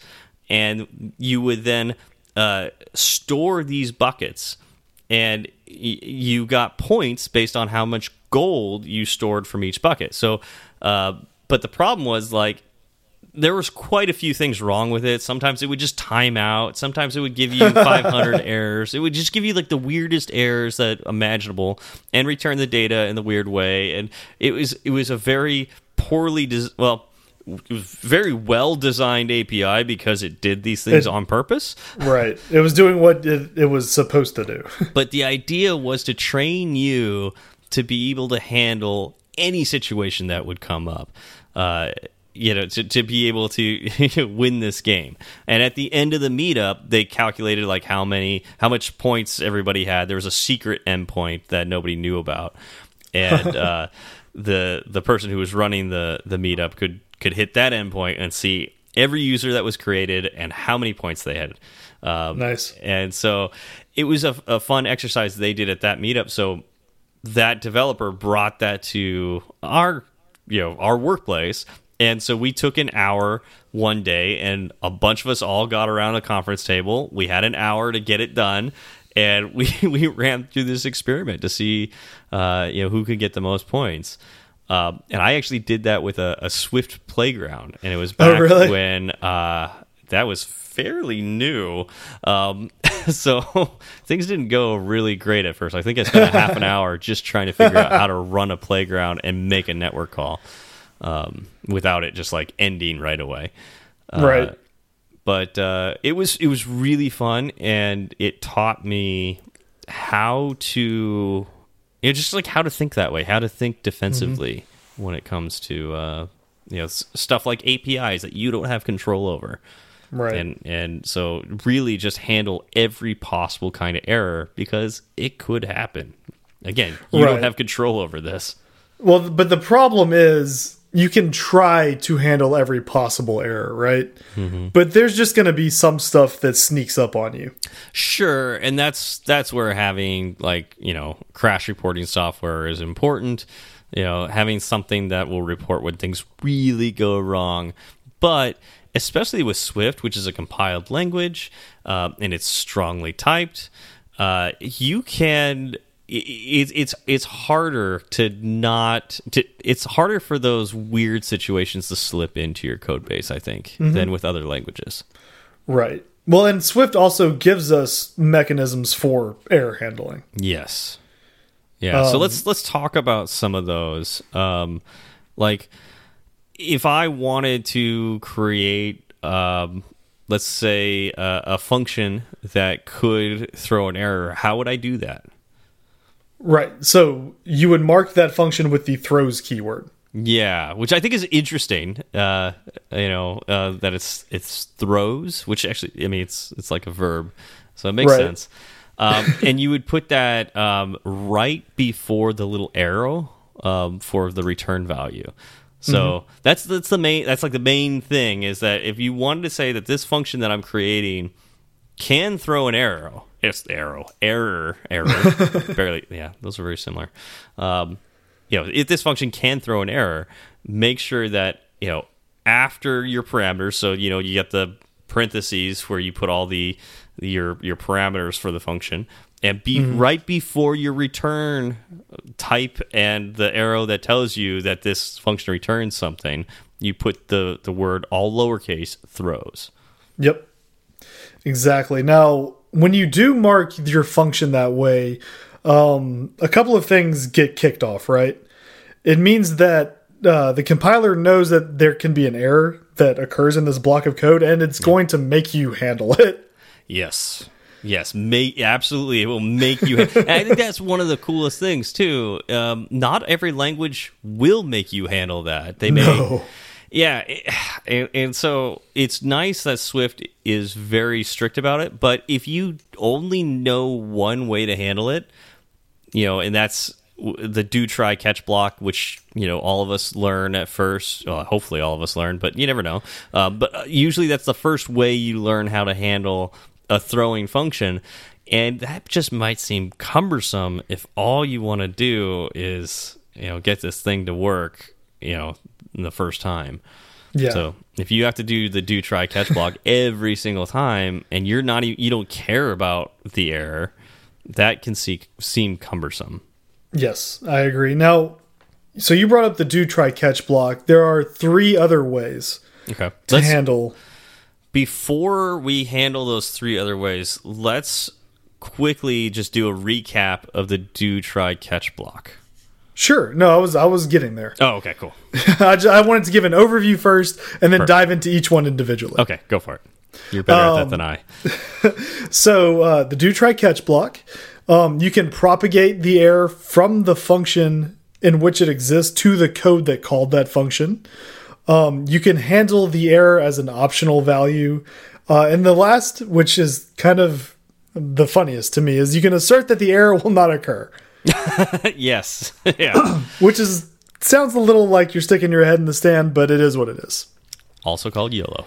Speaker 1: and you would then uh, store these buckets, and you got points based on how much gold you stored from each bucket. So, uh, but the problem was like there was quite a few things wrong with it. Sometimes it would just time out. Sometimes it would give you 500 errors. It would just give you like the weirdest errors that imaginable and return the data in the weird way. And it was it was a very poorly well it was very well designed API because it did these things it, on purpose.
Speaker 2: Right. It was doing what it, it was supposed to do.
Speaker 1: but the idea was to train you to be able to handle any situation that would come up. Uh, you know, to, to be able to win this game. And at the end of the meetup, they calculated like how many, how much points everybody had. There was a secret endpoint that nobody knew about, and uh, the the person who was running the the meetup could could hit that endpoint and see every user that was created and how many points they had.
Speaker 2: Um, nice.
Speaker 1: And so it was a, a fun exercise they did at that meetup. So that developer brought that to our you know our workplace and so we took an hour one day, and a bunch of us all got around a conference table. We had an hour to get it done, and we we ran through this experiment to see, uh, you know, who could get the most points. Uh, and I actually did that with a, a Swift playground, and it was oh, back oh, really? when uh, that was fairly new. Um, so things didn't go really great at first. I think I spent a half an hour just trying to figure out how to run a playground and make a network call um, without it just like ending right away.
Speaker 2: Uh, right.
Speaker 1: But uh, it was it was really fun, and it taught me how to, you know, just like how to think that way, how to think defensively mm -hmm. when it comes to uh, you know stuff like APIs that you don't have control over.
Speaker 2: Right.
Speaker 1: And and so really just handle every possible kind of error because it could happen. Again, you right. don't have control over this.
Speaker 2: Well, but the problem is you can try to handle every possible error, right? Mm -hmm. But there's just going to be some stuff that sneaks up on you.
Speaker 1: Sure, and that's that's where having like, you know, crash reporting software is important. You know, having something that will report when things really go wrong. But especially with Swift, which is a compiled language uh, and it's strongly typed, uh, you can it's it's it's harder to not to it's harder for those weird situations to slip into your code base i think mm -hmm. than with other languages.
Speaker 2: Right. Well and swift also gives us mechanisms for error handling.
Speaker 1: Yes. Yeah um, so let's let's talk about some of those. Um like if i wanted to create um let's say a function that could throw an error how would i do that
Speaker 2: Right. So you would mark that function with the throws keyword.
Speaker 1: Yeah, which I think is interesting. Uh, you know uh, that it's it's throws, which actually I mean it's it's like a verb, so it makes right. sense. Um, and you would put that um, right before the little arrow um, for the return value. So mm -hmm. that's that's the main that's like the main thing is that if you wanted to say that this function that I'm creating can throw an arrow, it's arrow. Error error. Barely yeah those are very similar. Um, you know if this function can throw an error make sure that you know after your parameters so you know you get the parentheses where you put all the your your parameters for the function and be mm right before your return type and the arrow that tells you that this function returns something you put the the word all lowercase throws.
Speaker 2: Yep exactly now when you do mark your function that way, um, a couple of things get kicked off, right? It means that uh, the compiler knows that there can be an error that occurs in this block of code, and it's going to make you handle it.
Speaker 1: Yes. Yes, make absolutely. It will make you. I think that's one of the coolest things too. Um, not every language will make you handle that. They may. No. Yeah, and, and so it's nice that Swift is very strict about it. But if you only know one way to handle it, you know, and that's the do try catch block, which you know all of us learn at first. Well, hopefully, all of us learn, but you never know. Uh, but uh, usually, that's the first way you learn how to handle a throwing function, and that just might seem cumbersome if all you want to do is you know get this thing to work. You know, the first time. Yeah. So if you have to do the do try catch block every single time, and you're not you don't care about the error, that can see, seem cumbersome.
Speaker 2: Yes, I agree. Now, so you brought up the do try catch block. There are three other ways
Speaker 1: okay.
Speaker 2: to let's, handle.
Speaker 1: Before we handle those three other ways, let's quickly just do a recap of the do try catch block.
Speaker 2: Sure. No, I was I was getting there.
Speaker 1: Oh, okay, cool.
Speaker 2: I, just, I wanted to give an overview first, and then Perfect. dive into each one individually.
Speaker 1: Okay, go for it. You're better um, at that than I.
Speaker 2: so uh, the do try catch block um, you can propagate the error from the function in which it exists to the code that called that function. Um, you can handle the error as an optional value. Uh, and the last, which is kind of the funniest to me, is you can assert that the error will not occur.
Speaker 1: yes. yeah.
Speaker 2: which is sounds a little like you're sticking your head in the stand, but it is what it is.
Speaker 1: Also called YOLO.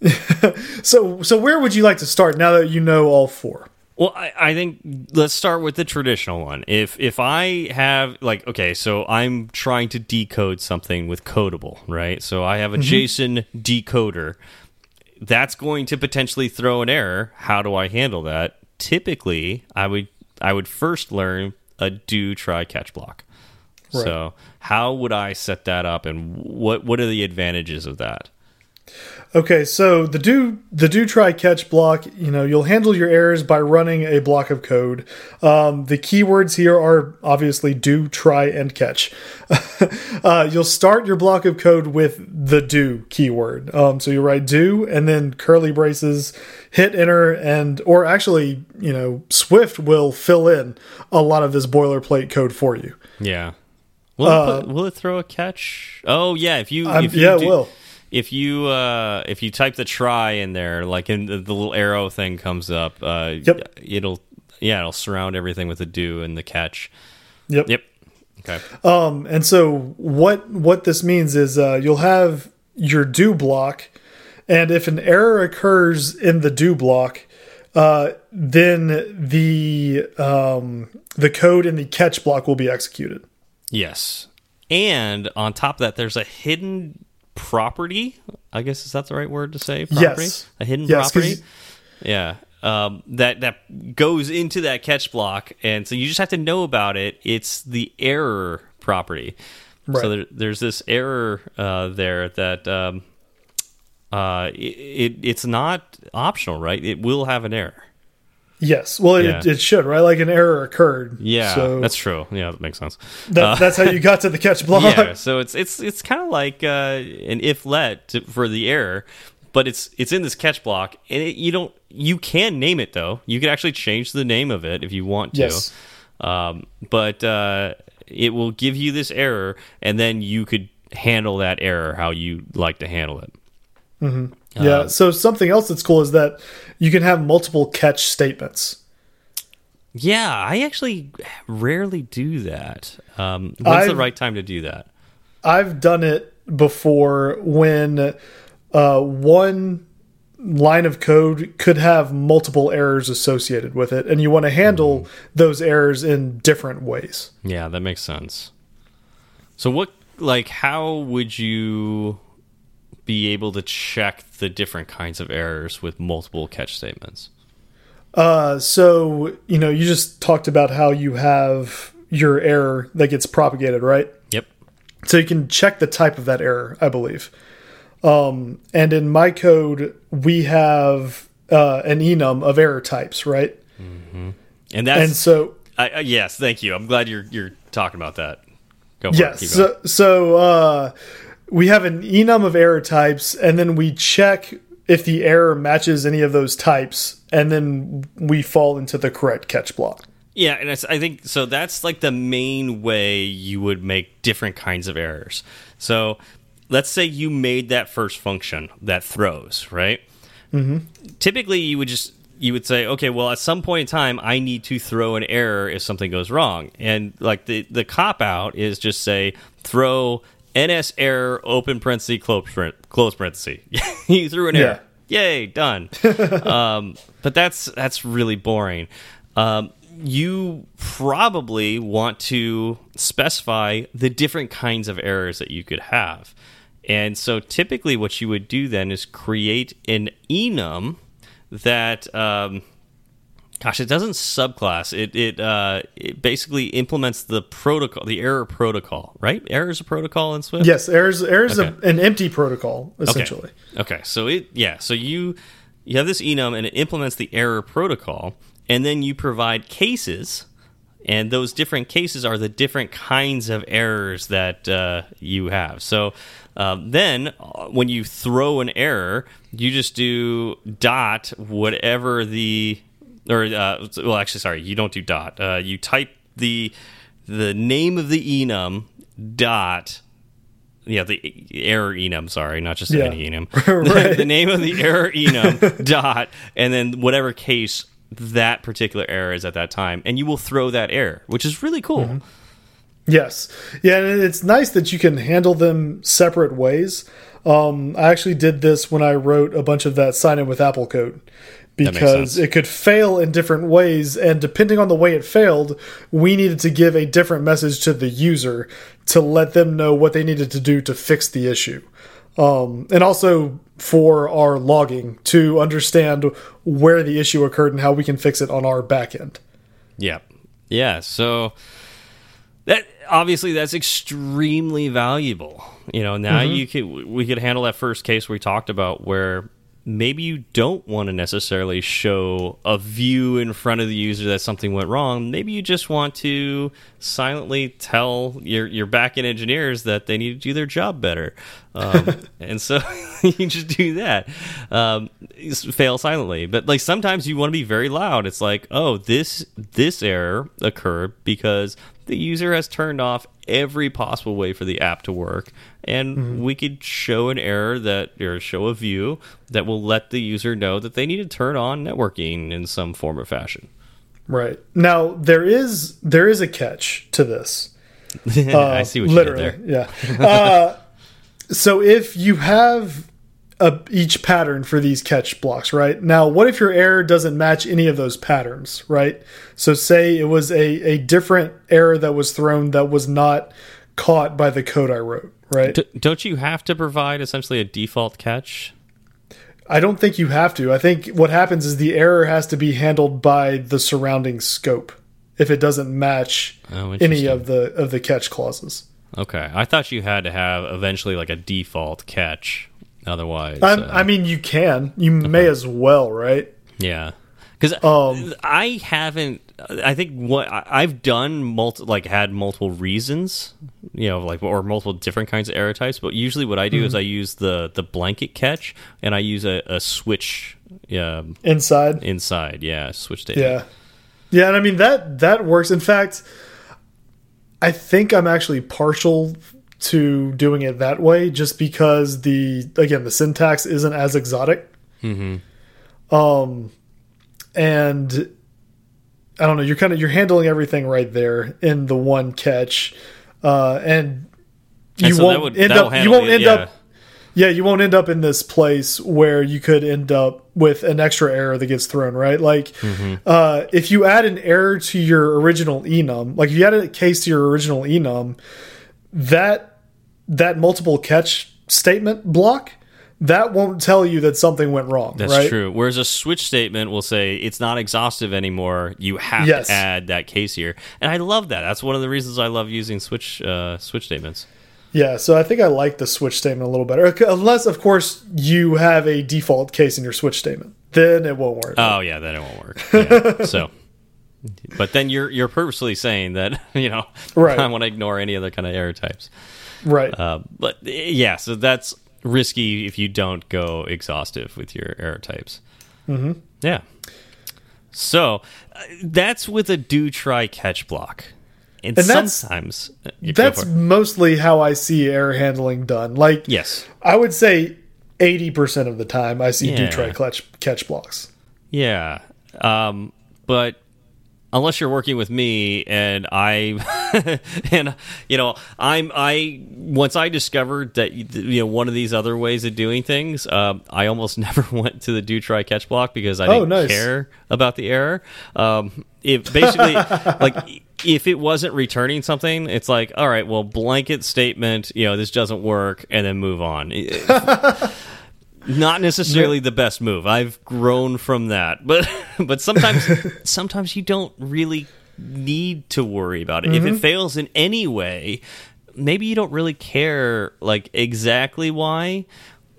Speaker 2: so so where would you like to start now that you know all four?
Speaker 1: Well, I, I, think let's start with the traditional one. If if I have like okay, so I'm trying to decode something with Codable, right? So I have a mm -hmm. JSON decoder. That's going to potentially throw an error. How do I handle that? Typically, I would I would first learn a do try catch block. Right. So how would I set that up, and what what are the advantages of that?
Speaker 2: Okay, so the do the do try catch block, you know, you'll handle your errors by running a block of code. Um, the keywords here are obviously do, try, and catch. uh, you'll start your block of code with the do keyword. Um, so you write do and then curly braces, hit enter, and or actually, you know, Swift will fill in a lot of this boilerplate code for you.
Speaker 1: Yeah. Will, uh, it, put, will it throw a catch? Oh yeah, if you, if you
Speaker 2: yeah, do, will
Speaker 1: if you uh, if you type the try in there, like in the, the little arrow thing comes up, uh,
Speaker 2: yep.
Speaker 1: it'll yeah, it'll surround everything with the do and the catch.
Speaker 2: Yep.
Speaker 1: Yep. Okay.
Speaker 2: Um, and so what what this means is uh, you'll have your do block, and if an error occurs in the do block, uh, then the um, the code in the catch block will be executed.
Speaker 1: Yes. And on top of that, there's a hidden property. I guess is that the right word to say? Property?
Speaker 2: Yes,
Speaker 1: a hidden
Speaker 2: yes,
Speaker 1: property. Yeah, um, that that goes into that catch block, and so you just have to know about it. It's the error property. Right. So there, there's this error uh, there that um, uh, it, it, it's not optional, right? It will have an error.
Speaker 2: Yes, well, yeah. it, it, should, right? Like an error occurred.
Speaker 1: Yeah, so that's true. Yeah, that makes sense.
Speaker 2: That, uh, that's how you got to the catch block.
Speaker 1: Yeah, so it's it's it's kind of like uh, an if let to, for the error, but it's it's in this catch block, and it, you don't you can name it though. You can actually change the name of it if you want to.
Speaker 2: Yes.
Speaker 1: Um, but uh, it will give you this error, and then you could handle that error how you like to handle it.
Speaker 2: Mm -hmm. Yeah. Um, so something else that's cool is that you can have multiple catch statements.
Speaker 1: Yeah, I actually rarely do that. Um, when's I've, the right time to do that?
Speaker 2: I've done it before when uh, one line of code could have multiple errors associated with it, and you want to handle mm. those errors in different ways.
Speaker 1: Yeah, that makes sense. So, what, like, how would you be able to check the different kinds of errors with multiple catch statements?
Speaker 2: Uh, so, you know, you just talked about how you have your error that gets propagated, right?
Speaker 1: Yep.
Speaker 2: So you can check the type of that error, I believe. Um, and in my code, we have uh, an enum of error types, right?
Speaker 1: Mm -hmm. And that's
Speaker 2: and so
Speaker 1: I, uh, yes, thank you. I'm glad you're you're talking about that.
Speaker 2: Go yes. It, so so uh, we have an enum of error types, and then we check if the error matches any of those types, and then we fall into the correct catch block.
Speaker 1: Yeah, and I think so. That's like the main way you would make different kinds of errors. So let's say you made that first function that throws, right?
Speaker 2: Mm -hmm.
Speaker 1: Typically, you would just you would say, okay, well, at some point in time, I need to throw an error if something goes wrong, and like the the cop out is just say throw NSError open parenthesis close close parenthesis. you threw an yeah. error, yay, done. um, but that's that's really boring. Um, you probably want to specify the different kinds of errors that you could have. And so typically what you would do then is create an enum that um, gosh, it doesn't subclass. It it uh, it basically implements the protocol, the error protocol, right? Error is a protocol in Swift.
Speaker 2: Yes, error is, okay. a, an empty protocol essentially.
Speaker 1: Okay. okay, so it yeah, so you you have this enum and it implements the error protocol, and then you provide cases and those different cases are the different kinds of errors that uh, you have. So um, then, uh, when you throw an error, you just do dot whatever the or uh, well, actually, sorry, you don't do dot. Uh, you type the the name of the enum dot yeah, the error enum. Sorry, not just yeah. any enum. right. the name of the error enum dot, and then whatever case that particular error is at that time, and you will throw that error, which is really cool. Mm -hmm.
Speaker 2: Yes, yeah, and it's nice that you can handle them separate ways. Um, I actually did this when I wrote a bunch of that sign in with Apple code because it could fail in different ways, and depending on the way it failed, we needed to give a different message to the user to let them know what they needed to do to fix the issue um, and also for our logging to understand where the issue occurred and how we can fix it on our back end.
Speaker 1: Yeah. Yeah. So that obviously that's extremely valuable. You know, now mm -hmm. you could we could handle that first case we talked about where maybe you don't want to necessarily show a view in front of the user that something went wrong. Maybe you just want to silently tell your your backend engineers that they need to do their job better, um, and so you just do that. Um, fail silently, but like sometimes you want to be very loud. It's like, oh, this this error occurred because the user has turned off every possible way for the app to work and mm -hmm. we could show an error that or show a view that will let the user know that they need to turn on networking in some form or fashion
Speaker 2: right now there is there is a catch to this
Speaker 1: uh, i see what you did
Speaker 2: there yeah uh, so if you have a, each pattern for these catch blocks, right? Now, what if your error doesn't match any of those patterns, right? So say it was a, a different error that was thrown that was not caught by the code I wrote, right? D
Speaker 1: don't you have to provide essentially a default catch?
Speaker 2: I don't think you have to. I think what happens is the error has to be handled by the surrounding scope if it doesn't match oh, any of the of the catch clauses.
Speaker 1: Okay, I thought you had to have eventually like a default catch Otherwise,
Speaker 2: uh, I mean, you can. You may as well, right?
Speaker 1: Yeah, because um, I haven't. I think what I've done, multi, like had multiple reasons, you know, like or multiple different kinds of error types. But usually, what I do mm -hmm. is mm-hmm. I use the the blanket catch, and I use a, a switch. Yeah,
Speaker 2: inside.
Speaker 1: Inside, yeah, switch data.
Speaker 2: Yeah, yeah, and I mean that that works. In fact, I think I'm actually partial to doing it that way just because the again the syntax isn't as exotic
Speaker 1: mm -hmm.
Speaker 2: um and i don't know you're kind of you're handling everything right there in the one catch uh and you and so won't would, end up you won't it, end yeah. up yeah you won't end up in this place where you could end up with an extra error that gets thrown right like mm -hmm. uh if you add an error to your original enum like if you add a case to your original enum that that multiple catch statement block that won't tell you that something went wrong.
Speaker 1: That's
Speaker 2: right?
Speaker 1: true. Whereas a switch statement will say it's not exhaustive anymore. You have yes. to add that case here, and I love that. That's one of the reasons I love using switch uh, switch statements.
Speaker 2: Yeah, so I think I like the switch statement a little better, unless of course you have a default case in your switch statement. Then it won't work.
Speaker 1: Oh yeah, then it won't work. Yeah. so but then you're you're purposely saying that you know
Speaker 2: right.
Speaker 1: I want to ignore any other kind of error types.
Speaker 2: Right.
Speaker 1: Uh, but yeah, so that's risky if you don't go exhaustive with your error types.
Speaker 2: Mm -hmm.
Speaker 1: Yeah. So uh, that's with a do try catch block. And, and sometimes
Speaker 2: that's, uh, that's mostly how I see error handling done. Like,
Speaker 1: yes,
Speaker 2: I would say 80% of the time I see yeah. do try catch, catch blocks.
Speaker 1: Yeah. Um, but unless you're working with me and I and you know I'm I once I discovered that you know one of these other ways of doing things um, I almost never went to the do try catch block because I oh, didn't nice. care about the error um, if basically like if it wasn't returning something it's like all right well blanket statement you know this doesn't work and then move on not necessarily the best move. I've grown from that, but but sometimes sometimes you don't really need to worry about it. Mm -hmm. If it mm-hmm. fails in any way, maybe you don't really care like exactly why.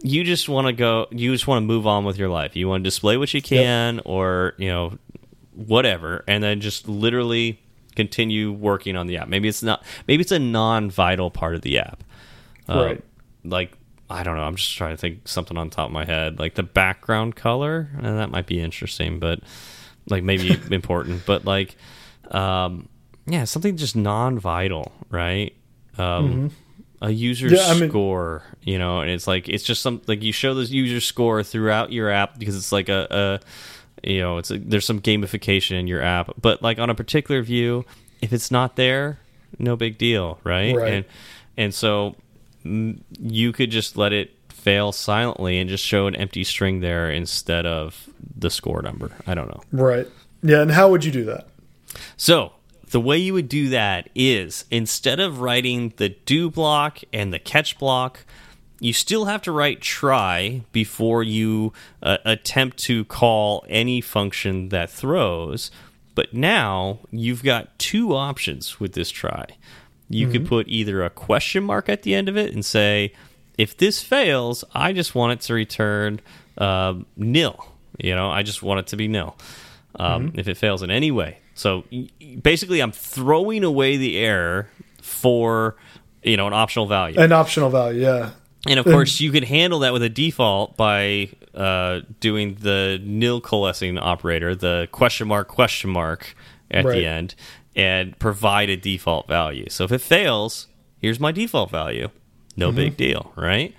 Speaker 1: You just want to go. You just want to move on with your life. You want to display what you can, yep. or you know, whatever, and then just literally continue working on the app. Maybe it's not. Maybe it's a non-vital part of the app.
Speaker 2: Right.
Speaker 1: Uh, like I don't know. I'm just trying to think something on top of my head, like the background color. And that might be interesting, but like maybe important. But like, um, yeah, something just non-vital, right? Um, mm -hmm. A user yeah, I mean, score, you know, and it's like it's just something like you show this user score throughout your app because it's like a, a you know, it's a, there's some gamification in your app, but like on a particular view, if it's not there, no big deal, right?
Speaker 2: Right.
Speaker 1: And and so you could just let it fail silently and just show an empty string there instead of the score number. I don't know.
Speaker 2: Right. Yeah. And how would you do that?
Speaker 1: So the way you would do that is instead of writing the do block and the catch block, you still have to write try before you uh, attempt to call any function that throws. But now you've got two options with this try. You mm -hmm. could mm-hmm. put either a question mark at the end of it and say, if this fails, I just want it to return uh, nil. You know, I just want it to be nil um, mm -hmm. if it fails in any way. So basically, I'm throwing away the error for you know an optional value.
Speaker 2: An optional value, yeah.
Speaker 1: And of course, you can handle that with a default by uh, doing the nil coalescing operator, the question mark question mark at right. the end, and provide a default value. So if it fails, here's my default value. No mm -hmm. big deal, right?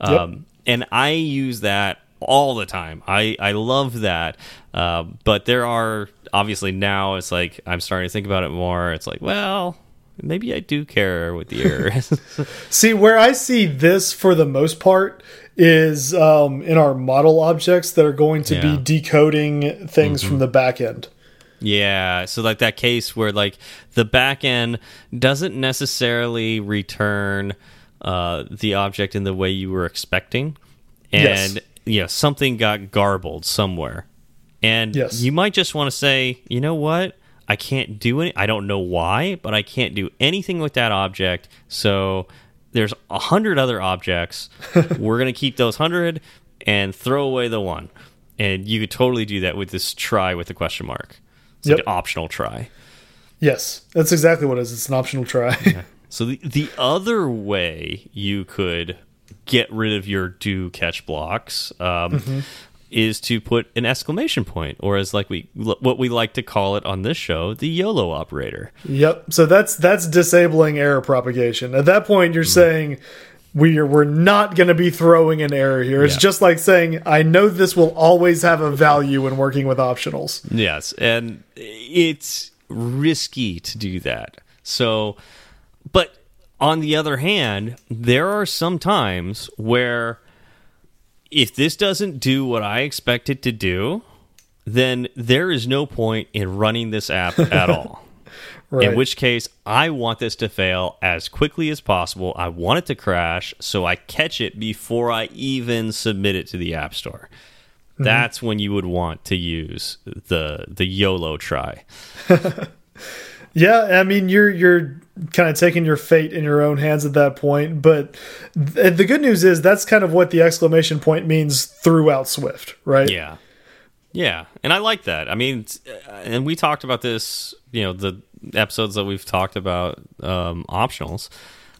Speaker 1: Yep. Um, and I use that all the time. I I love that. Uh, but there are obviously now it's like I'm starting to think about it more. It's like, well, maybe I do care what the error is.
Speaker 2: see, where I see this for the most part is um, in our model objects that are going to yeah. be decoding things mm -hmm. from the back end.
Speaker 1: Yeah, so like that case where like the back end doesn't necessarily return uh, the object in the way you were expecting, and yes. Yeah, something got garbled somewhere, and yes. you might just want to say, you know what, I can't do it. I don't know why, but I can't do anything with that object. So there's a hundred other objects. We're gonna keep those hundred and throw away the one. And you could totally do that with this try with the question mark. It's yep. like an optional try.
Speaker 2: Yes, that's exactly what it is. It's an optional try. yeah.
Speaker 1: So the the other way you could get rid of your do catch blocks um, mm -hmm. is to put an exclamation point, or as like we what we like to call it on this show, the YOLO operator.
Speaker 2: Yep. So that's that's disabling error propagation. At that point, you're mm. saying we are we're not going to be throwing an error here. It's yeah. just like saying I know this will always have a value when working with optionals.
Speaker 1: Yes, and it's risky to do that. So, but on the other hand, there are some times where if this doesn't do what I expect it to do, then there is no point in running this app at all. Right. In which case, I want this to fail as quickly as possible. I want it to crash so I catch it before I even submit it to the App Store. Mm -hmm. That's when you would want to use the the YOLO try.
Speaker 2: yeah, I mean you're you're kind of taking your fate in your own hands at that point, but th the good news is that's kind of what the exclamation point means throughout Swift, right?
Speaker 1: Yeah. Yeah, and I like that. I mean, and we talked about this, you know, the episodes that we've talked about um, optionals.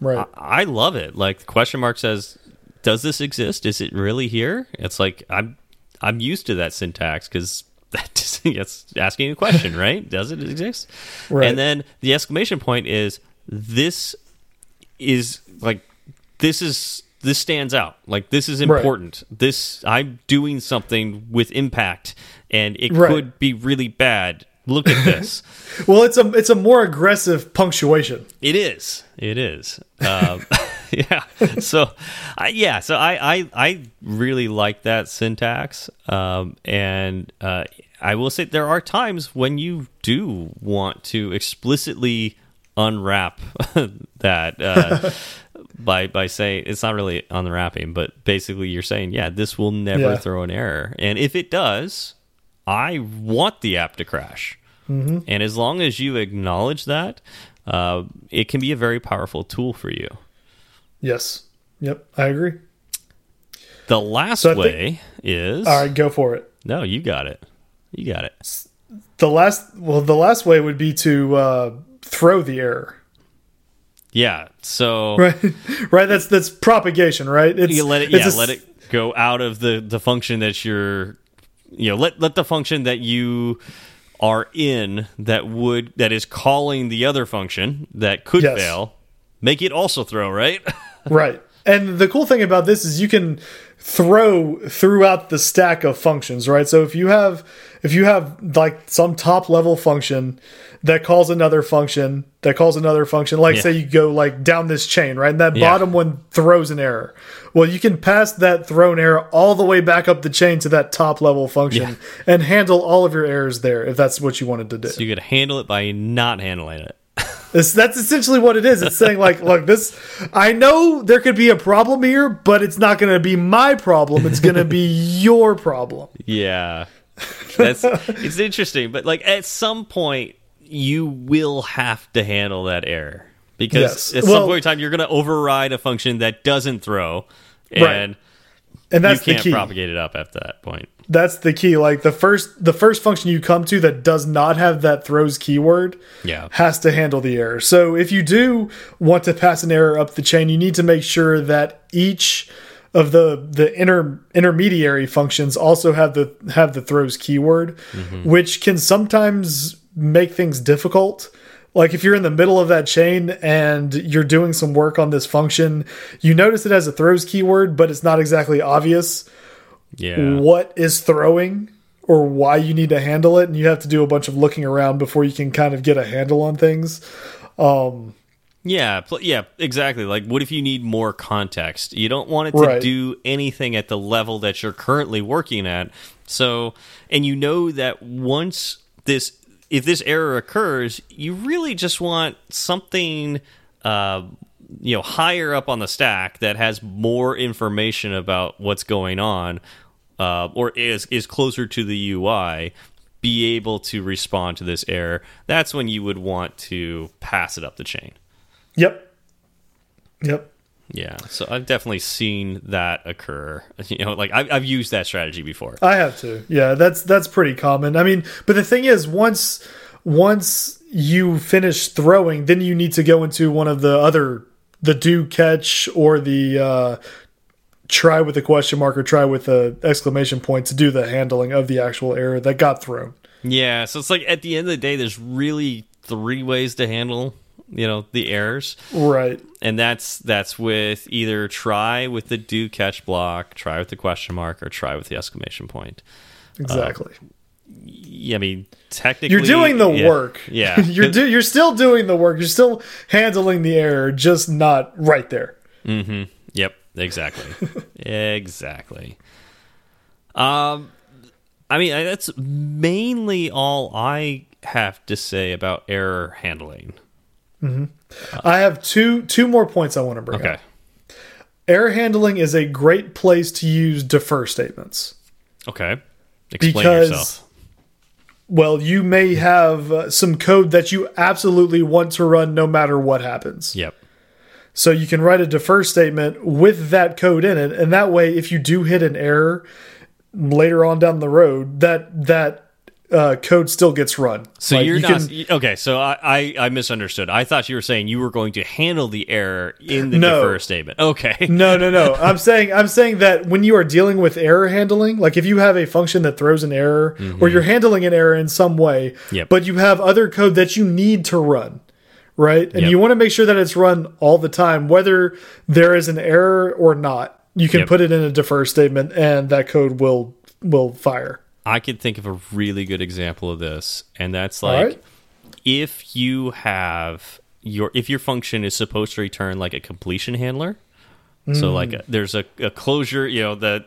Speaker 2: Right.
Speaker 1: I, I love it. Like the question mark says does this exist? Is it really here? It's like I'm I'm used to that syntax because that's asking a question, right? Does it exist? Right. And then the exclamation point is this is like this is this stands out. Like this is important. Right. This I'm doing something with impact, and it right. could be really bad. Look at this.
Speaker 2: well, it's a it's a more aggressive punctuation.
Speaker 1: It is. It is. Um, yeah. So, I, yeah. So I, I I really like that syntax, um, and uh, I will say there are times when you do want to explicitly unwrap that uh, by by saying it's not really unwrapping, but basically you're saying, yeah, this will never yeah. throw an error, and if it does, I want the app to crash. Mm -hmm. And as long as you acknowledge that, uh, it can be a very powerful tool for you.
Speaker 2: Yes. Yep, I agree.
Speaker 1: The last so way think, is
Speaker 2: all right. Go for it.
Speaker 1: No, you got it. You got it.
Speaker 2: The last, well, the last way would be to uh, throw the error.
Speaker 1: Yeah. So
Speaker 2: right, right. That's that's propagation, right?
Speaker 1: It's, you let it. Yeah, let it go out of the the function that you're. You know, let let the function that you are in that would that is calling the other function that could yes. fail, make it also throw, right?
Speaker 2: right. And the cool thing about this is you can throw throughout the stack of functions, right? So if you have if you have like some top level function that calls another function that calls another function, like yeah. say you go like down this chain, right? And that yeah. bottom one throws an error. Well, you can pass that thrown error all the way back up the chain to that top level function yeah. and handle all of your errors there if that's what you wanted to do.
Speaker 1: So you could handle it by not handling it.
Speaker 2: That's essentially what it is. It's saying like, look, this. I know there could be a problem here, but it's not going to be my problem. It's going to be your problem.
Speaker 1: Yeah, that's it's interesting, but like at some point you will have to handle that error because yes. at well, some point in time you're going to override a function that doesn't throw, and right. and that's you can't propagate it up after that point
Speaker 2: that's the key. Like the first the first function you come to that does not have that throws keyword
Speaker 1: yeah.
Speaker 2: has to handle the error. So if you do want to pass an error up the chain you need to make sure that each of the the inter intermediary functions also have the have the throws keyword mm -hmm. which can sometimes make things difficult. Like if you're in the middle of that chain and you're doing some work on this function you notice it has a throws keyword but it's not exactly obvious
Speaker 1: yeah.
Speaker 2: what is throwing or why you need to handle it and you have to do a bunch of looking around before you can kind of get a handle on things. Um
Speaker 1: yeah yeah exactly. Like what if you need more context? You don't want it to right. do anything at the level that you're currently working at. So and you know that once this if this error occurs you really just want something uh you know higher up on the stack that has more information about what's going on uh, or is is closer to the UI be able to respond to this error, that's when you would want to pass it up the chain.
Speaker 2: Yep. Yep.
Speaker 1: Yeah, so I've definitely seen that occur. You know, like I've, I've used that strategy before.
Speaker 2: I have to. Yeah, that's that's pretty common. I mean, but the thing is, once once you finish throwing, then you need to go into one of the other the do catch or the uh, try with a question mark or try with a exclamation point to do the handling of the actual error that got thrown.
Speaker 1: Yeah, so it's like at the end of the day, there's really three ways to handle you know the errors
Speaker 2: right
Speaker 1: and that's that's with either try with the do catch block try with the question mark or try with the exclamation point
Speaker 2: exactly uh,
Speaker 1: yeah, I mean, technically,
Speaker 2: you're doing the
Speaker 1: yeah,
Speaker 2: work.
Speaker 1: Yeah,
Speaker 2: you're do, you're still doing the work. You're still handling the error, just not right there.
Speaker 1: Mm-hmm. Yep. Exactly. exactly. Um, I mean, that's mainly all I have to say about error handling.
Speaker 2: Mm -hmm. uh, I have two two more points I want to bring okay. up. Error handling is a great place to use defer statements.
Speaker 1: Okay. Explain because, yourself.
Speaker 2: Well, you may have uh, some code that you absolutely want to run no matter what happens.
Speaker 1: Yep.
Speaker 2: So you can write a defer statement with that code in it, and that way, if you do hit an error later on down the road, that that uh, code still gets run.
Speaker 1: So like you're you not can, okay. So I, I, I misunderstood. I thought you were saying you were going to handle the error in the no, defer statement. Okay.
Speaker 2: No, no, no. I'm saying I'm saying that when you are dealing with error handling, like if you have a function that throws an error mm -hmm. or you're handling an error in some way,
Speaker 1: yep.
Speaker 2: but you have other code that you need to run, right? And yep. you want to make sure that it's run all the time, whether there is an error or not. You can yep. put it in a defer statement, and that code will will fire.
Speaker 1: I could think of a really good example of this, and that's like right. if you have your if your function is supposed to return like a completion handler. Mm. So like a, there's a, a, closure, you know, that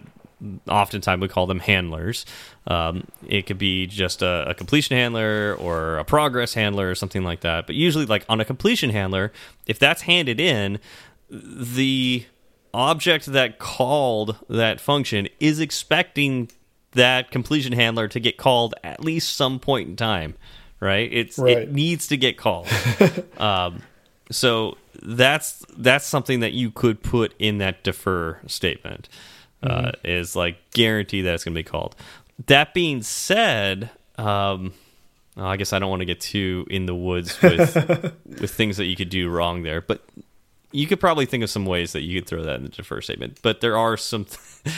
Speaker 1: oftentimes we call them handlers. Um, it could be just a, a, completion handler or a progress handler or something like that. But usually, like on a completion handler, if that's handed in, the object that called that function is expecting that completion handler to get called at least some point in time, right? It's right. it needs to get called. um, so that's that's something that you could put in that defer statement. Uh, mm. Is like guarantee that it's going to be called. That being said, um, well, I guess I don't want to get too in the woods with with things that you could do wrong there, but you could probably think of some ways that you could throw that in the defer statement. But there are some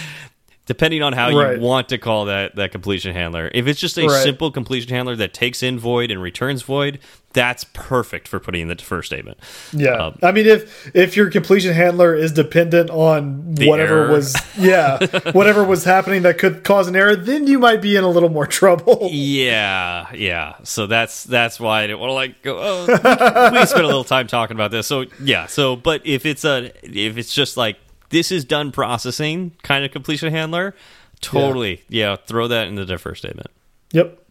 Speaker 1: depending on how right. you want to call that that completion handler. If it's just a right. simple completion handler that takes in void and returns void, that's perfect for putting in the defer statement.
Speaker 2: Yeah, um, I mean, if if your completion handler is dependent on whatever error. was, yeah, whatever was happening that could cause an error, then you might be in a little more trouble.
Speaker 1: Yeah, yeah. So that's that's why I didn't want to like go. Oh, we, we spent a little time talking about this. So yeah. So, but if it's a if it's just like this is done processing kind of completion handler, totally, yeah, yeah throw that in the defer statement.
Speaker 2: Yep.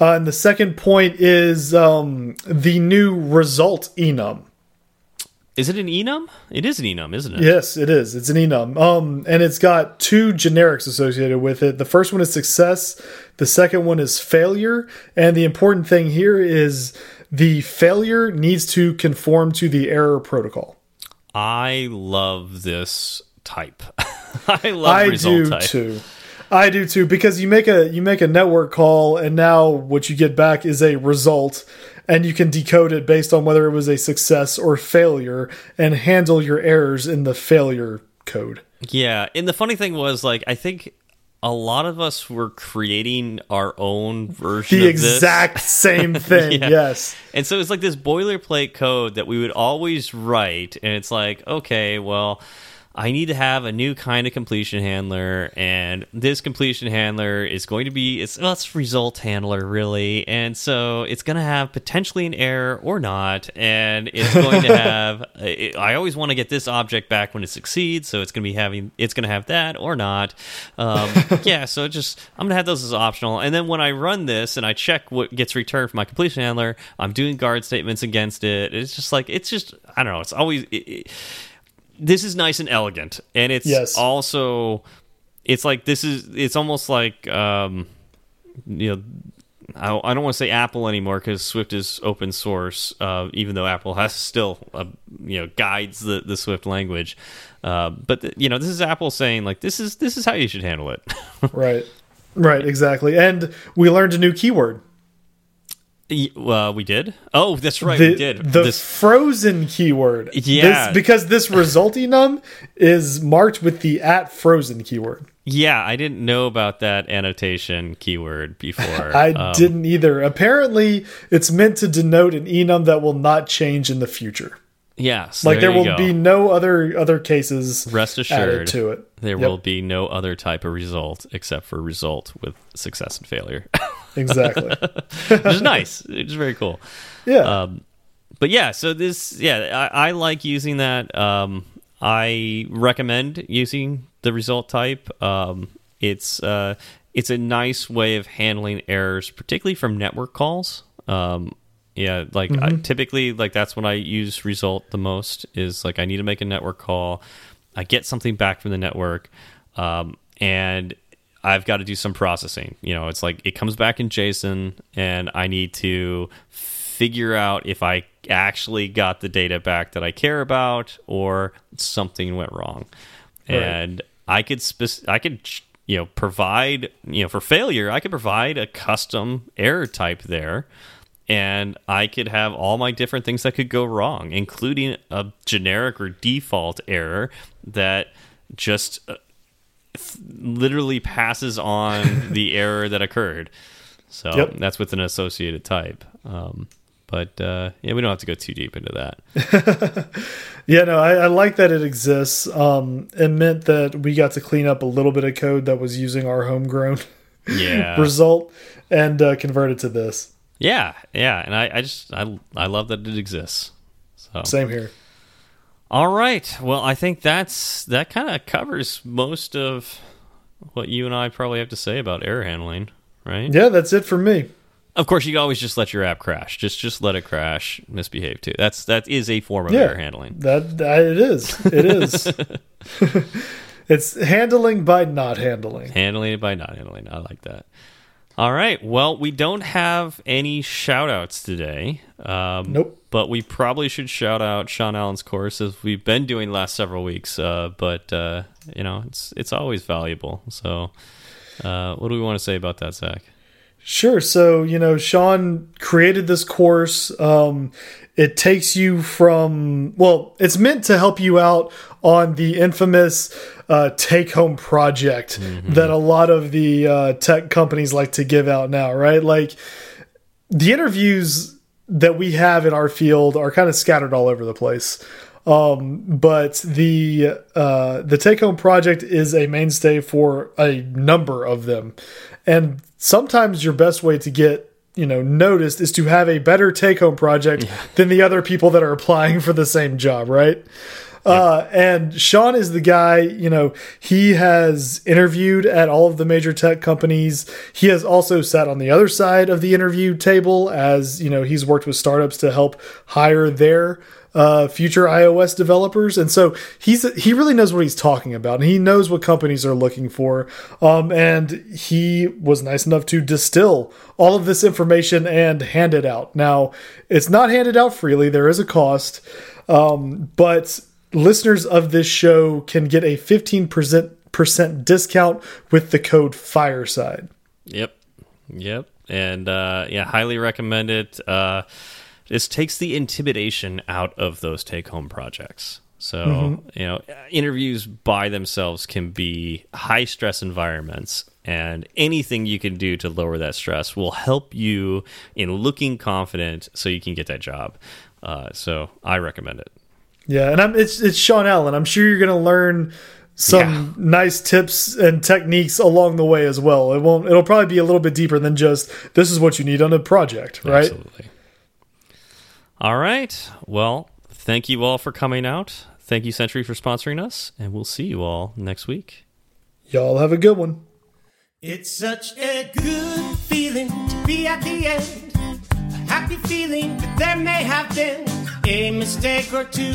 Speaker 2: Uh, and the second point is um, the new result enum.
Speaker 1: Is it an enum? It is an enum, isn't it?
Speaker 2: Yes, it is. It's an enum. Um, and it's got two generics associated with it. The first one is success. The second one is failure. And the important thing here is the failure needs to conform to the error protocol.
Speaker 1: I love this type. I love I
Speaker 2: do
Speaker 1: type.
Speaker 2: too. I do too because you make a you make a network call and now what you get back is a result and you can decode it based on whether it was a success or failure and handle your errors in the failure code.
Speaker 1: Yeah, and the funny thing was like I think a lot of us were creating our own version
Speaker 2: the exact same thing yeah. yes
Speaker 1: and so it's like this boilerplate code that we would always write and it's like okay well I need to have a new kind of completion handler, and this completion handler is going to be it's well, it's result handler really, and so it's going to have potentially an error or not, and it's going to have. It, I always want to get this object back when it succeeds, so it's going to be having it's going to have that or not. Um, yeah, so just I'm going to have those as optional, and then when I run this and I check what gets returned from my completion handler, I'm doing guard statements against it. It's just like it's just I don't know. It's always. It, this is nice and elegant, and it's yes. also it's like this is it's almost like um, you know. I, I don't want to say Apple anymore because Swift is open source, uh, even though Apple has still, uh, you know, guides the, the Swift language. Uh, but the, you know, this is Apple saying like this is this is how you should handle it.
Speaker 2: right, right, exactly. And we learned a new keyword
Speaker 1: uh, we did. Oh, that's right. The, we did.
Speaker 2: The this... frozen keyword.
Speaker 1: Yeah.
Speaker 2: This, because this result enum is marked with the at frozen keyword.
Speaker 1: Yeah, I didn't know about that annotation keyword before.
Speaker 2: I um, didn't either. Apparently, it's meant to denote an enum that will not change in the future.
Speaker 1: Yes,
Speaker 2: like there, there will go. be no other other cases.
Speaker 1: Rest assured,
Speaker 2: to it,
Speaker 1: there yep. will be no other type of result except for result with success and failure.
Speaker 2: exactly,
Speaker 1: which is nice. It's very cool.
Speaker 2: Yeah.
Speaker 1: Um, but yeah, so this, yeah, I, I like using that. Um, I recommend using the result type. Um, it's uh, it's a nice way of handling errors, particularly from network calls. Um, yeah, like mm -hmm. I, mm-hmm. typically, like that's when I use result the most. Is like I need to make a network call, I get something back from the network, um, and I've got to do some processing. You know, it's like it comes back in JSON, and I need to figure out if I actually got the data back that I care about, or something went wrong. Right. And I could I could you know provide you know for failure I could provide a custom error type there and I could have all my different things that could go wrong including a generic or default error that just uh, literally passes on the error that occurred so yep. that's with an associated type um, but uh, yeah, we don't have to go too deep into that.
Speaker 2: yeah, no, I, I, like that it exists. Um, it meant that we got to clean up a little bit of code that was using our homegrown
Speaker 1: yeah.
Speaker 2: result and uh, convert it to this.
Speaker 1: Yeah, yeah, and I, I just I I love that it exists. So
Speaker 2: same here.
Speaker 1: All right. Well, I think that's that kind of covers most of what you and I probably have to say about error handling, right?
Speaker 2: Yeah, that's it for me.
Speaker 1: Of course, you always just let your app crash. Just just let it crash, misbehave too. That's that is a form of
Speaker 2: yeah,
Speaker 1: error handling.
Speaker 2: That, that it is. It is. it's handling by not handling.
Speaker 1: Handling by not handling. I like that. All right. Well, we don't have any shout outs today. Um,
Speaker 2: nope.
Speaker 1: But we probably should shout out Sean Allen's course as we've been doing last several weeks. Uh, but uh, you know, it's it's always valuable. So, uh, what do we want to say about that, Zach?
Speaker 2: Sure. So, you know, Sean created this course. Um, it takes you from, well, it's meant to help you out on the infamous uh, take home project mm -hmm. that a lot of the uh, tech companies like to give out now, right? Like the interviews that we have in our field are kind of scattered all over the place. Um, but the uh, the take home project is a mainstay for a number of them, and sometimes your best way to get you know noticed is to have a better take home project yeah. than the other people that are applying for the same job right uh, and Sean is the guy, you know, he has interviewed at all of the major tech companies. He has also sat on the other side of the interview table as, you know, he's worked with startups to help hire their uh, future iOS developers, and so he's he really knows what he's talking about, and he knows what companies are looking for. Um, and he was nice enough to distill all of this information and hand it out. Now, it's not handed out freely; there is a cost, um, but listeners of this show can get a fifteen percent discount with the code Fireside.
Speaker 1: Yep, yep, and uh, yeah, highly recommend it. Uh, this takes the intimidation out of those take home projects. So, mm -hmm. you know, interviews by themselves can be high stress environments, and anything you can do to lower that stress will help you in looking confident so you can get that job. Uh, so, I recommend it.
Speaker 2: Yeah, and I'm, it's it's Sean Allen. I'm sure you're going to learn some yeah. nice tips and techniques along the way as well. It won't. It'll probably be a little bit deeper than just this is what you need on a project, right?
Speaker 1: Absolutely. All right. Well, thank you all for coming out. Thank you, Sentry, for sponsoring us, and we'll see you all next week.
Speaker 2: Y'all have a good one.
Speaker 3: It's such a good feeling to be at the end. A happy feeling that there may have been a mistake or two.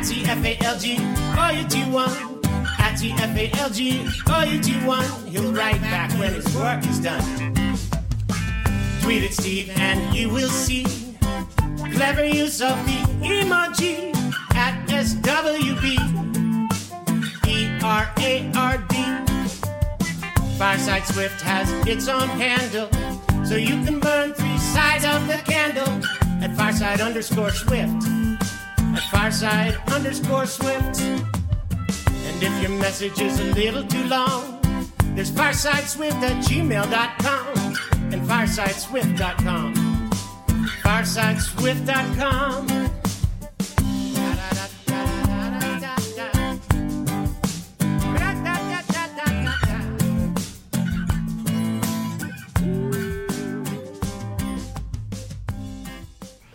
Speaker 3: At TFALG, all you do one. At TFALG, all you do one. He'll write back when his work is done. Tweet at Steve and you will see Clever use of the emoji at SWB. Fireside Swift has its own handle, so you can burn three sides of the candle at Fireside underscore Swift. At Fireside underscore Swift. And if your message is a little too long, there's firesideswift at gmail.com and firesideswift.com firesideswift.com.